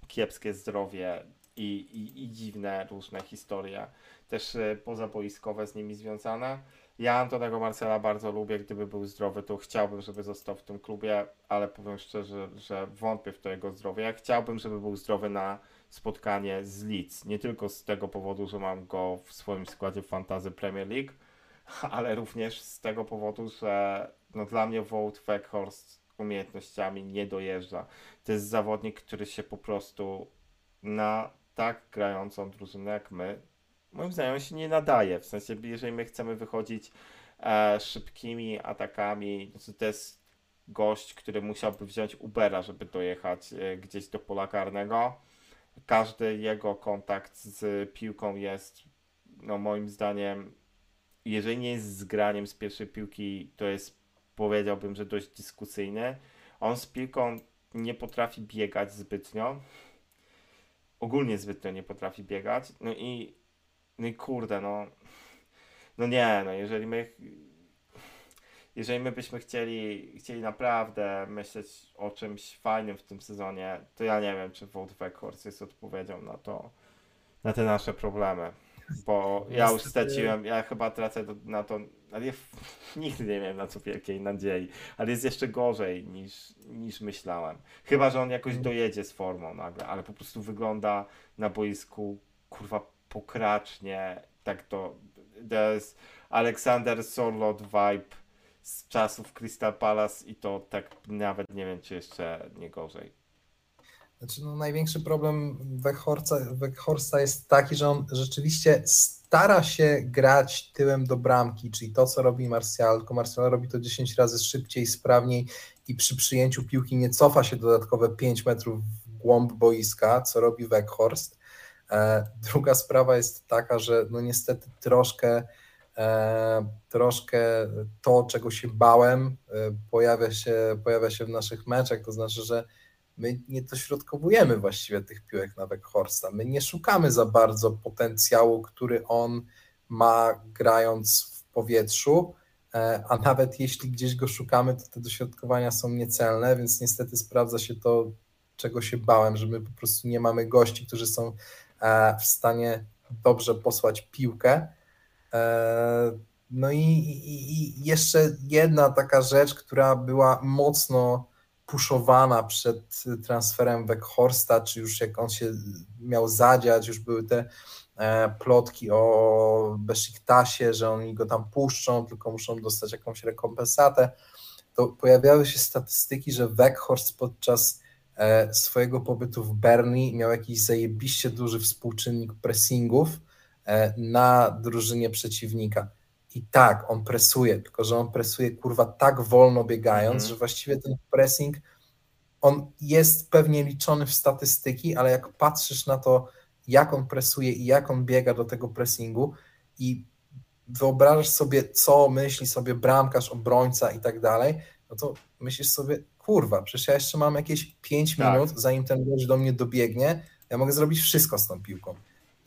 kiepskie zdrowie i, i, i dziwne różne historie, też e, pozaboiskowe z nimi związane. Ja Antonego Marcela bardzo lubię, gdyby był zdrowy, to chciałbym, żeby został w tym klubie, ale powiem szczerze, że wątpię w to jego zdrowie. Ja chciałbym, żeby był zdrowy na spotkanie z Leeds. Nie tylko z tego powodu, że mam go w swoim składzie w Fantasy Premier League, ale również z tego powodu, że no, dla mnie Wout Weghorst umiejętnościami nie dojeżdża. To jest zawodnik, który się po prostu na tak grającą drużynę jak my moim zdaniem się nie nadaje. W sensie, jeżeli my chcemy wychodzić e, szybkimi atakami, to, to jest gość, który musiałby wziąć Ubera, żeby dojechać e, gdzieś do pola karnego. Każdy jego kontakt z piłką jest, no moim zdaniem, jeżeli nie jest zgraniem z pierwszej piłki, to jest, powiedziałbym, że dość dyskusyjny. On z piłką nie potrafi biegać zbytnio. Ogólnie zbytnio nie potrafi biegać. No i no i kurde, no. No nie, no jeżeli my. Jeżeli my byśmy chcieli, chcieli naprawdę myśleć o czymś fajnym w tym sezonie, to ja nie wiem, czy Vote Records jest odpowiedzią na to, na te nasze problemy. Bo ja już straciłem, ja chyba tracę na to, ale ja nigdy nie miałem na co wielkiej nadziei, ale jest jeszcze gorzej niż, niż myślałem. Chyba, że on jakoś mm. dojedzie z formą nagle, ale po prostu wygląda na boisku, kurwa, pokracznie, tak to, to jest Alexander Sorlot vibe z czasów Crystal Palace i to tak nawet nie wiem, czy jeszcze nie gorzej. Znaczy, no, największy problem Weghorsta jest taki, że on rzeczywiście stara się grać tyłem do bramki, czyli to, co robi Martial, tylko Martial robi to 10 razy szybciej, sprawniej i przy przyjęciu piłki nie cofa się dodatkowe 5 metrów w głąb boiska, co robi Weghorst. E, druga sprawa jest taka, że no niestety troszkę, e, troszkę to, czego się bałem, e, pojawia się, pojawia się w naszych meczach, to znaczy, że my nie dośrodkowujemy właściwie tych piłek na Weghorsta. My nie szukamy za bardzo potencjału, który on ma grając w powietrzu, a nawet jeśli gdzieś go szukamy, to te dośrodkowania są niecelne, więc niestety sprawdza się to, czego się bałem, że my po prostu nie mamy gości, którzy są E, w stanie dobrze posłać piłkę. E, no i, i, i jeszcze jedna taka rzecz, która była mocno puszowana przed transferem Weghorsta, czy już jak on się miał zadziać, już były te e, plotki o Besziktasie, że oni go tam puszczą, tylko muszą dostać jakąś rekompensatę, to pojawiały się statystyki, że Weghorst podczas E, swojego pobytu w Berni miał jakiś zajebiście duży współczynnik pressingów e, na drużynie przeciwnika. I tak, on presuje, tylko że on presuje kurwa tak wolno biegając, mhm. że właściwie ten pressing on jest pewnie liczony w statystyki, ale jak patrzysz na to, jak on presuje i jak on biega do tego pressingu i wyobrażasz sobie, co myśli sobie bramkarz, obrońca i tak dalej, no to myślisz sobie, kurwa, przecież ja jeszcze mam jakieś 5 tak. minut, zanim ten gość do mnie dobiegnie, ja mogę zrobić wszystko z tą piłką.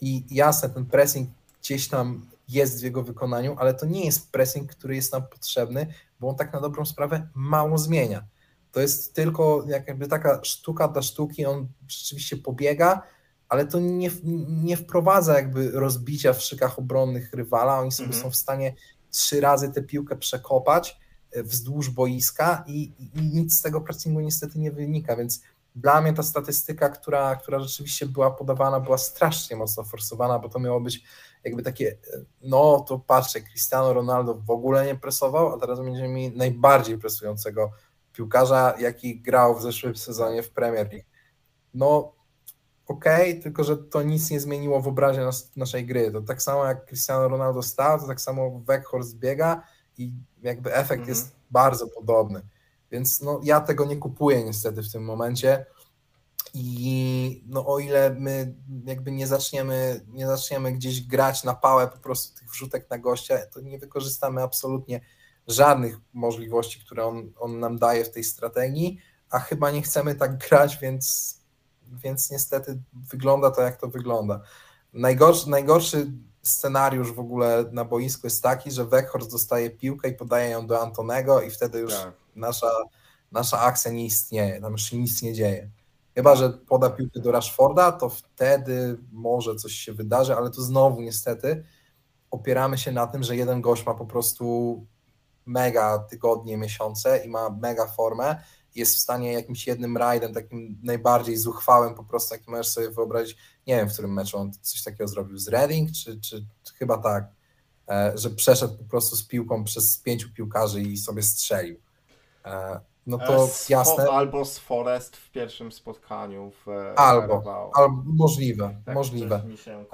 I jasne, ten pressing gdzieś tam jest w jego wykonaniu, ale to nie jest pressing, który jest nam potrzebny, bo on tak na dobrą sprawę mało zmienia. To jest tylko jakby taka sztuka dla sztuki, on rzeczywiście pobiega, ale to nie, nie wprowadza jakby rozbicia w szykach obronnych rywala. Oni sobie mhm. są w stanie trzy razy tę piłkę przekopać e, wzdłuż boiska i, i, nic z tego pressingu niestety nie wynika, więc dla mnie ta statystyka, która, która rzeczywiście była podawana, była strasznie mocno forsowana, bo to miało być jakby takie, e, no to patrzcie, Cristiano Ronaldo w ogóle nie presował, a teraz będziemy mieli najbardziej presującego piłkarza, jaki grał w zeszłym sezonie w Premier League. No okej, okay, tylko że to nic nie zmieniło w obrazie nas, naszej gry. To tak samo jak Cristiano Ronaldo stał, to tak samo Weghorst biega i jakby efekt mm jest bardzo podobny. Więc no, ja tego nie kupuję niestety w tym momencie. I no, o ile my jakby nie zaczniemy, nie zaczniemy gdzieś grać na pałę po prostu tych wrzutek na gościa, to nie wykorzystamy absolutnie żadnych możliwości, które on, on nam daje w tej strategii, a chyba nie chcemy tak grać, więc, więc niestety wygląda to, jak to wygląda. Najgorszy, najgorszy scenariusz w ogóle na boisku jest taki, że Weghorst dostaje piłkę i podaje ją do Antonego i wtedy już tak. nasza, nasza akcja nie istnieje, tam już się nic nie dzieje. Chyba, że poda piłkę do Rashforda, to wtedy może coś się wydarzy, ale tu znowu niestety opieramy się na tym, że jeden gość ma po prostu mega tygodnie, miesiące i ma mega formę, jest w stanie jakimś jednym rajdem, takim najbardziej zuchwałym po prostu, jaki możesz sobie wyobrazić, nie wiem, w którym meczu on coś takiego zrobił z Reading, czy, czy, czy chyba tak, e, że przeszedł po prostu z piłką przez pięciu piłkarzy i sobie strzelił. E, no to z jasne. Albo z Forest w pierwszym spotkaniu w Albo, albo możliwe, tak, możliwe.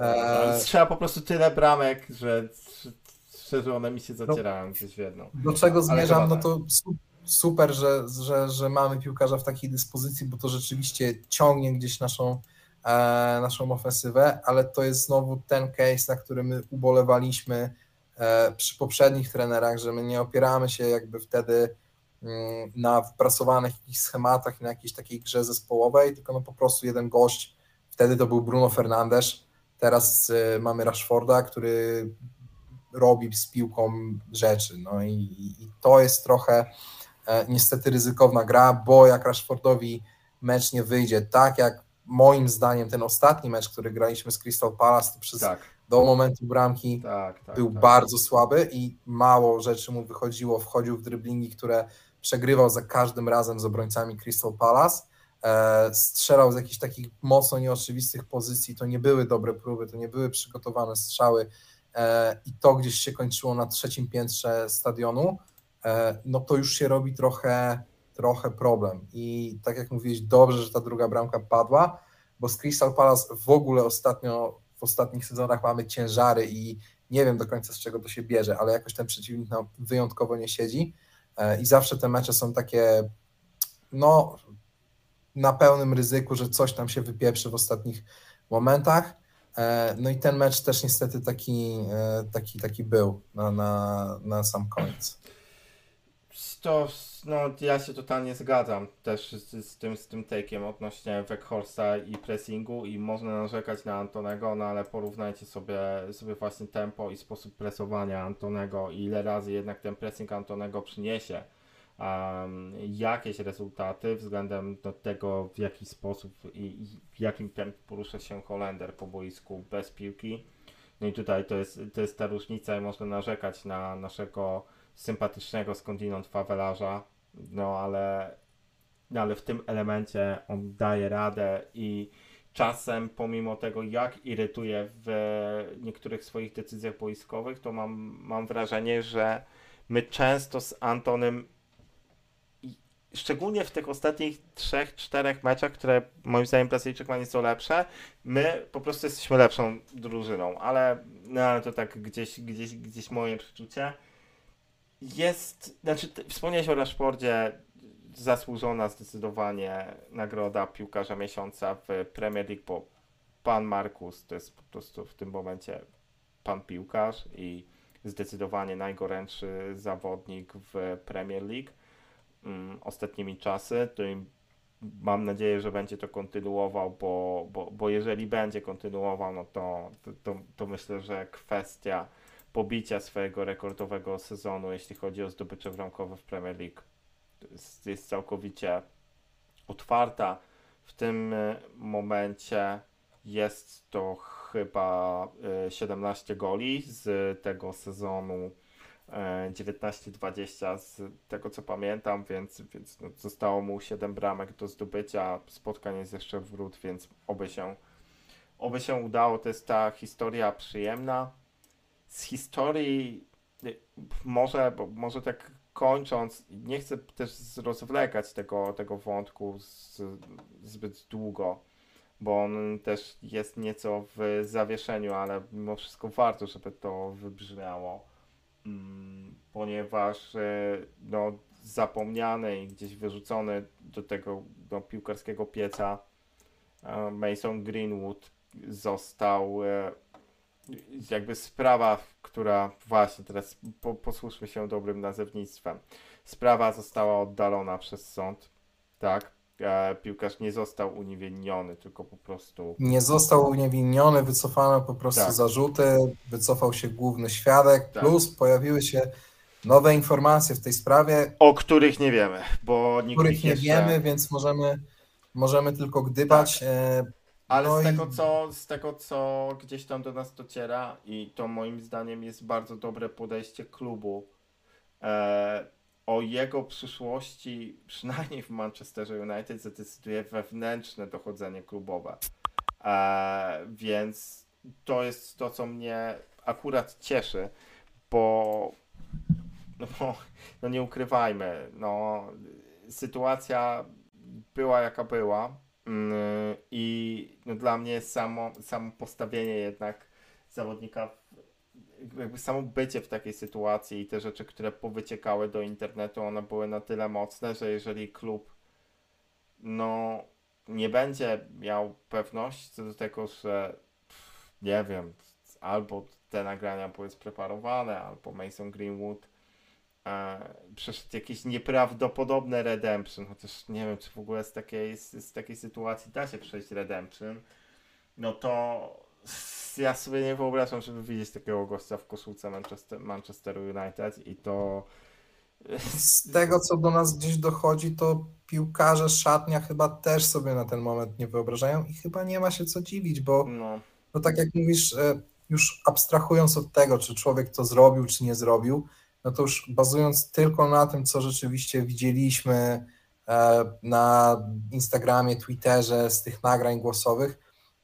E... Trzeba po prostu tyle bramek, że szczerze one mi się zacierają no, gdzieś w jedną. Do czego zmierzam, no to super, że, że, że mamy piłkarza w takiej dyspozycji, bo to rzeczywiście ciągnie gdzieś naszą, e, naszą ofensywę, ale to jest znowu ten case, na który my ubolewaliśmy e, przy poprzednich trenerach, że my nie opieramy się jakby wtedy na wypracowanych jakichś schematach na jakiejś takiej grze zespołowej, tylko no po prostu jeden gość, wtedy to był Bruno Fernandes, teraz y, mamy Rashforda, który robi z piłką rzeczy. No i, i to jest trochę e, niestety ryzykowna gra, bo jak Rashfordowi mecz nie wyjdzie, tak jak moim zdaniem ten ostatni mecz, który graliśmy z Crystal Palace, to przez tak. do momentu bramki tak, tak, był tak. bardzo słaby i mało rzeczy mu wychodziło, wchodził w driblingi, które przegrywał za każdym razem z obrońcami Crystal Palace, e, strzelał z jakichś takich mocno nieoczywistych pozycji, to nie były dobre próby, to nie były przygotowane strzały, E, i to gdzieś się kończyło na trzecim piętrze stadionu, e, no to już się robi trochę, trochę problem. I tak jak mówiłeś, dobrze, że ta druga bramka padła, bo z Crystal Palace w ogóle ostatnio, w ostatnich sezonach mamy ciężary i nie wiem do końca z czego to się bierze, ale jakoś ten przeciwnik nam wyjątkowo nie siedzi i zawsze te mecze są takie, no, na pełnym ryzyku, że coś tam się wypieprzy w ostatnich momentach. E, no i ten mecz też niestety taki, e, taki, taki był na, na, na sam koniec. To, no, ja się totalnie zgadzam też z, z tym, z tym take'iem odnośnie Weghorsta i pressingu i można narzekać na Antonego, no ale porównajcie sobie, sobie właśnie tempo i sposób presowania Antonego i ile razy jednak ten pressing Antonego przyniesie um, jakieś rezultaty względem do tego, w jaki sposób i, w jakim tempie porusza się Holender po boisku bez piłki. No i tutaj to jest, to jest ta różnica i można narzekać na naszego sympatycznego skądinąd fawelarza, no ale, no ale w tym elemencie on daje radę i czasem pomimo tego jak irytuje w niektórych swoich decyzjach boiskowych, to mam, mam wrażenie, że my często z Antonem szczególnie w tych ostatnich trzech, czterech meczach, które moim zdaniem Brazylijczyk ma nieco lepsze, my po prostu jesteśmy lepszą drużyną, ale, no, to tak gdzieś, gdzieś, gdzieś moje przeczucie. Jest, znaczy wspomniałeś o Rashfordzie, zasłużona zdecydowanie nagroda piłkarza miesiąca w Premier League, bo pan Markus to jest po prostu w tym momencie pan piłkarz i zdecydowanie najgorętszy zawodnik w Premier League um, ostatnimi czasy. To mam nadzieję, że będzie to kontynuował, bo, bo, bo jeżeli będzie kontynuował, no to, to, to myślę, że kwestia pobicia swojego rekordowego sezonu, jeśli chodzi o zdobycze bramkowe w Premier League, jest, jest całkowicie otwarta. W tym e, momencie jest to chyba 17 e, goli z tego sezonu 19-20 e, z tego co pamiętam, więc, więc no, zostało mu 7 bramek do zdobycia. Spotkań jest jeszcze wrót, więc oby się, oby się udało. To jest ta historia przyjemna. Z historii może, bo może tak kończąc, nie chcę też rozwlekać tego, tego wątku z, zbyt długo, bo on też jest nieco w zawieszeniu, ale mimo wszystko warto, żeby to wybrzmiało, mm, ponieważ e, no, zapomniany i gdzieś wyrzucony do tego do piłkarskiego pieca e, Mason Greenwood został jakby sprawa, która właśnie teraz po, posłuszmy się dobrym nazewnictwem. Sprawa została oddalona przez sąd, tak? E, piłkarz nie został uniewinniony, tylko po prostu. Nie został uniewinniony, wycofano po prostu tak. zarzuty, wycofał się główny świadek, tak. plus pojawiły się nowe informacje w tej sprawie. O których nie wiemy, bo nikt których nie jeszcze... wiemy, więc możemy, możemy tylko gdybać. Tak. Ale no z, tego, co, z tego, co gdzieś tam do nas dociera, i to moim zdaniem jest bardzo dobre podejście klubu e, o jego przyszłości, przynajmniej w Manchesterze United, zadecyduje wewnętrzne dochodzenie klubowe. E, więc to jest to, co mnie akurat cieszy, bo no, no nie ukrywajmy, no, sytuacja była jaka była I no dla mnie samo, samo postawienie jednak zawodnika, jakby samo bycie w takiej sytuacji i te rzeczy, które powyciekały do internetu, one były na tyle mocne, że jeżeli klub no nie będzie miał pewności co do tego, że nie wiem, albo te nagrania były spreparowane, albo Mason Greenwood e, przeszedł jakieś nieprawdopodobne redemption, chociaż nie wiem, czy w ogóle z takiej, z, z takiej sytuacji da się przejść redemption, no to ja sobie nie wyobrażam, żeby widzieć takiego gościa w koszulce Manchester, Manchesteru United i to z tego, co do nas gdzieś dochodzi, to piłkarze szatnia chyba też sobie na ten moment nie wyobrażają i chyba nie ma się co dziwić, bo no, no tak jak mówisz, e, już abstrahując od tego, czy człowiek to zrobił, czy nie zrobił, no to już bazując tylko na tym, co rzeczywiście widzieliśmy e, na Instagramie, Twitterze z tych nagrań głosowych,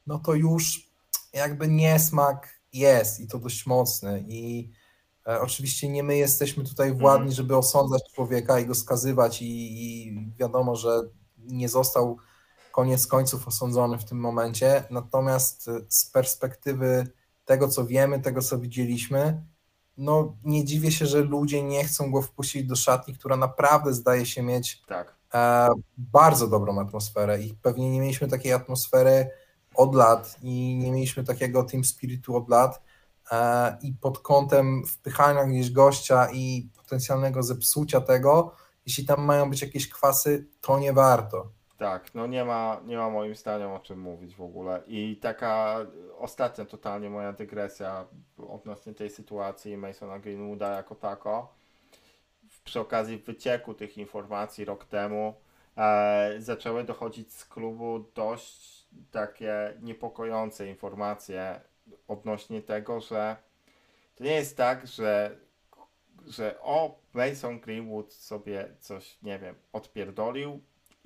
no to już jakby niesmak jest i to dość mocny i e, oczywiście nie my jesteśmy tutaj władni, mhm. żeby osądzać człowieka i go skazywać i, i wiadomo, że nie został koniec końców osądzony w tym momencie, natomiast z perspektywy tego, co wiemy, tego, co widzieliśmy, no nie dziwię się, że ludzie nie chcą go wpuścić do szatni, która naprawdę zdaje się mieć tak. e, bardzo dobrą atmosferę i pewnie nie mieliśmy takiej atmosfery od lat i nie mieliśmy takiego team spiritu od lat e, i pod kątem wpychania gdzieś gościa i potencjalnego zepsucia tego, jeśli tam mają być jakieś kwasy, to nie warto. Tak, no nie ma, nie ma moim zdaniem o czym mówić w ogóle. I taka ostatnia totalnie moja dygresja odnośnie tej sytuacji Masona Greenwooda jako tako. Przy okazji wycieku tych informacji rok temu e, zaczęły dochodzić z klubu dość takie niepokojące informacje odnośnie tego, że to nie jest tak, że, że o Mason Greenwood sobie coś, nie wiem, odpierdolił,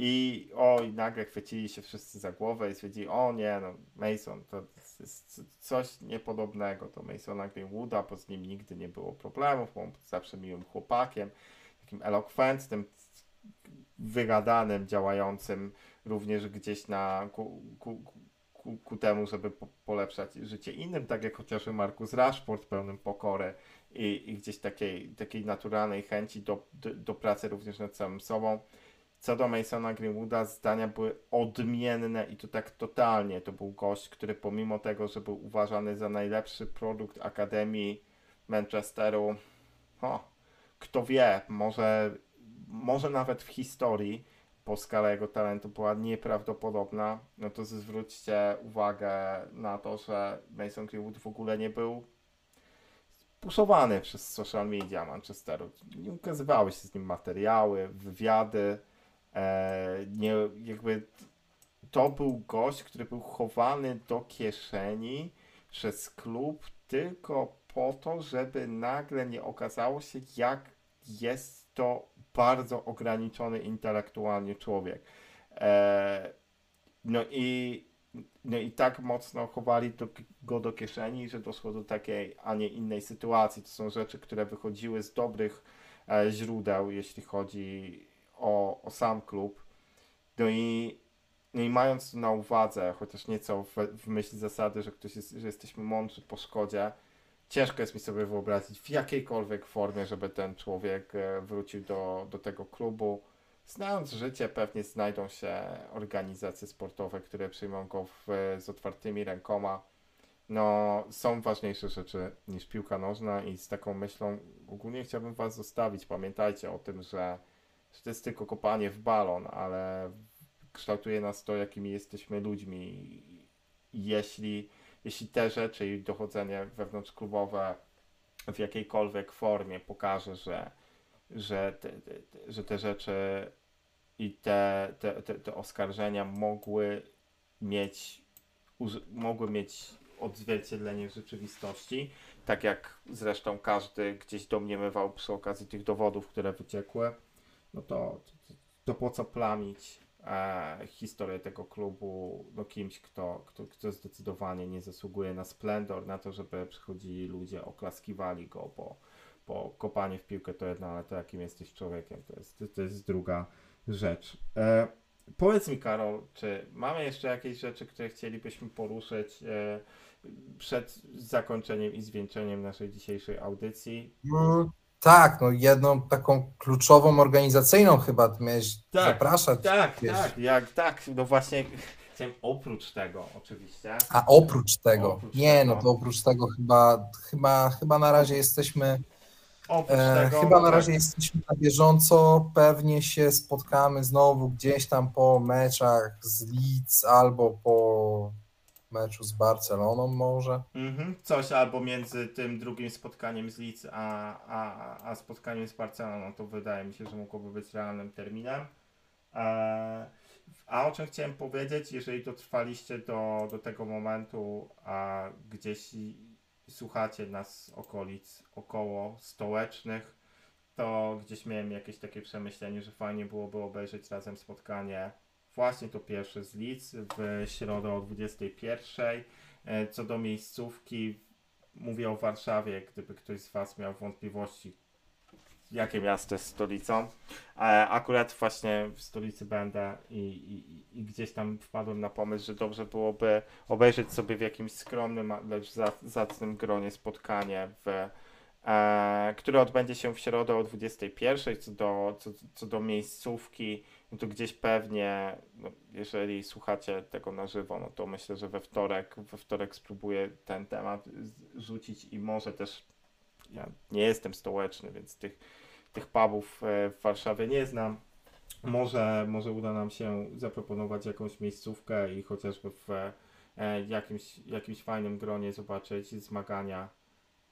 i oj, nagle chwycili się wszyscy za głowę i stwierdzili, o nie, no Mason to jest coś niepodobnego do Masona Greenwooda, bo z nim nigdy nie było problemów, on zawsze miłym chłopakiem, takim elokwentnym, wygadanym, działającym również gdzieś na ku, ku, ku, ku temu, żeby po, polepszać życie innym, tak jak chociażby Markus Rashford pełnym pokory i, i gdzieś takiej, takiej naturalnej chęci do, do, do pracy również nad samym sobą. Co do Masona Greenwooda, zdania były odmienne i to tak totalnie. To był gość, który pomimo tego, że był uważany za najlepszy produkt Akademii Manchesteru, o, kto wie, może, może nawet w historii, po skala jego talentu była nieprawdopodobna, no to zwróćcie uwagę na to, że Mason Greenwood w ogóle nie był puszowany przez social media Manchesteru. Nie ukazywały się z nim materiały, wywiady, e, nie, jakby to był gość, który był chowany do kieszeni przez klub tylko po to, żeby nagle nie okazało się, jak jest to bardzo ograniczony intelektualnie człowiek. E, no i no i tak mocno chowali do, go do kieszeni, że doszło do takiej, a nie innej sytuacji. To są rzeczy, które wychodziły z dobrych e, źródeł, jeśli chodzi o, o sam klub. No i, no i mając na uwadze, chociaż nieco w, w myśl zasady, że, ktoś jest, że jesteśmy mądrzy po szkodzie, ciężko jest mi sobie wyobrazić w jakiejkolwiek formie, żeby ten człowiek e, wrócił do, do tego klubu. Znając życie, pewnie znajdą się organizacje sportowe, które przyjmą go w, z otwartymi rękoma. No, są ważniejsze rzeczy niż piłka nożna i z taką myślą ogólnie chciałbym Was zostawić. Pamiętajcie o tym, że, że to jest tylko kopanie w balon, ale kształtuje nas to, jakimi jesteśmy ludźmi. Jeśli jeśli te rzeczy i dochodzenie wewnątrzklubowe w jakiejkolwiek formie pokaże, że, że, te, te, że te rzeczy i te, te, te, te oskarżenia mogły mieć, mogły mieć odzwierciedlenie w rzeczywistości, tak jak zresztą każdy gdzieś domniemywał przy okazji tych dowodów, które wyciekły, no to, to, to po co plamić e, historię tego klubu no, kimś, kto, kto, kto zdecydowanie nie zasługuje na splendor, na to, żeby przychodzili ludzie, oklaskiwali go, bo, bo kopanie w piłkę to jedno, ale to jakim jesteś człowiekiem, to jest, to jest druga rzecz. E, powiedz mi, Karol, czy mamy jeszcze jakieś rzeczy, które chcielibyśmy poruszyć e, przed zakończeniem i zwieńczeniem naszej dzisiejszej audycji? No, tak, no jedną taką kluczową organizacyjną chyba miałeś tak, zapraszać. Tak, wiesz. tak, jak tak, no właśnie chciałem oprócz tego oczywiście. A oprócz tego, oprócz nie tego. no to oprócz tego chyba, chyba, chyba na razie jesteśmy e, tego, chyba na tak. razie jesteśmy na bieżąco, pewnie się spotkamy znowu gdzieś tam po meczach z Leeds albo po meczu z Barceloną może. Mhm, coś albo między tym drugim spotkaniem z Leeds a, a, a spotkaniem z Barceloną, to wydaje mi się, że mogłoby być realnym terminem. E, a o czym chciałem powiedzieć, jeżeli dotrwaliście do, do tego momentu, a gdzieś słuchacie nas z okolic około stołecznych, to gdzieś miałem jakieś takie przemyślenie, że fajnie byłoby obejrzeć razem spotkanie Właśnie to pierwszy z Leeds w środę o 21. E, co do miejscówki, mówię o Warszawie, gdyby ktoś z Was miał wątpliwości, jakie miasto jest stolicą. E, akurat właśnie w stolicy będę i, i, i, gdzieś tam wpadłem na pomysł, że dobrze byłoby obejrzeć sobie w jakimś skromnym, lecz zacnym gronie spotkanie w e, które odbędzie się w środę o 21. Co do, co, co do miejscówki, no to gdzieś pewnie, no, jeżeli słuchacie tego na żywo, no to myślę, że we wtorek, we wtorek spróbuję ten temat rzucić i może też, ja nie jestem stołeczny, więc tych, tych pubów e, w Warszawie nie znam. Może, może uda nam się zaproponować jakąś miejscówkę i chociażby w e, jakimś, jakimś fajnym gronie zobaczyć zmagania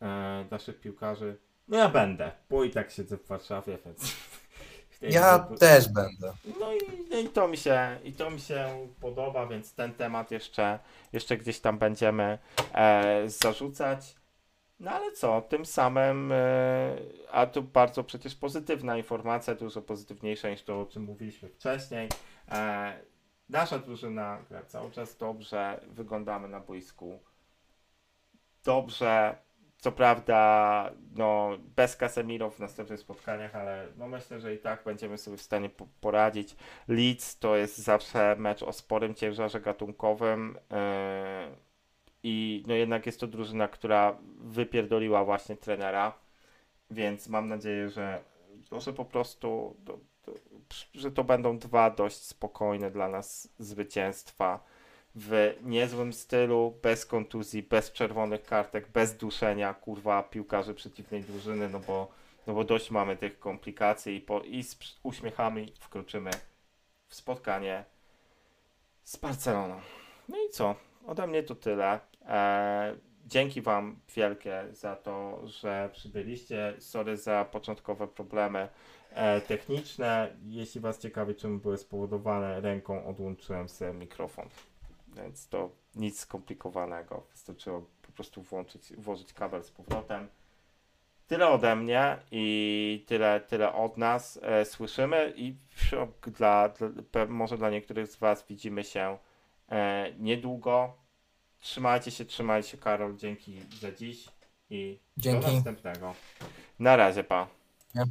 e, naszych piłkarzy. No ja będę, bo i tak siedzę w Warszawie, więc ja też będę. No i, no i, to mi się, i to mi się podoba, więc ten temat jeszcze, jeszcze gdzieś tam będziemy e, zarzucać. No ale co, tym samym, e, a tu bardzo przecież pozytywna informacja, dużo pozytywniejsza niż to, o czym mówiliśmy wcześniej. E, nasza drużyna gra cały czas dobrze, wyglądamy na boisku dobrze, Co prawda, no, bez Casemiro w następnych spotkaniach, ale no myślę, że i tak będziemy sobie w stanie po poradzić. Leeds to jest zawsze mecz o sporym ciężarze gatunkowym. Yy, I no jednak jest to drużyna, która wypierdoliła właśnie trenera. Więc mam nadzieję, że, że po prostu to, to, że to będą dwa dość spokojne dla nas zwycięstwa w niezłym stylu, bez kontuzji, bez czerwonych kartek, bez duszenia, kurwa, piłkarzy przeciwnej drużyny, no bo, no bo dość mamy tych komplikacji i, po, i z uśmiechami wkroczymy w spotkanie z Barceloną. No i co? Ode mnie to tyle. Eee, dzięki Wam wielkie za to, że przybyliście. Sorry za początkowe problemy e, techniczne. Jeśli Was ciekawi, czym były spowodowane, ręką odłączyłem sobie mikrofon. Więc to nic skomplikowanego. Wystarczyło po prostu włączyć, włożyć kabel z powrotem. Tyle ode mnie i tyle, tyle od nas. E, słyszymy i dla, dla, może dla niektórych z Was widzimy się e, niedługo. Trzymajcie się, trzymajcie się, Karol. Dzięki za dziś i Dzięki. do następnego. Na razie, pa. Ja.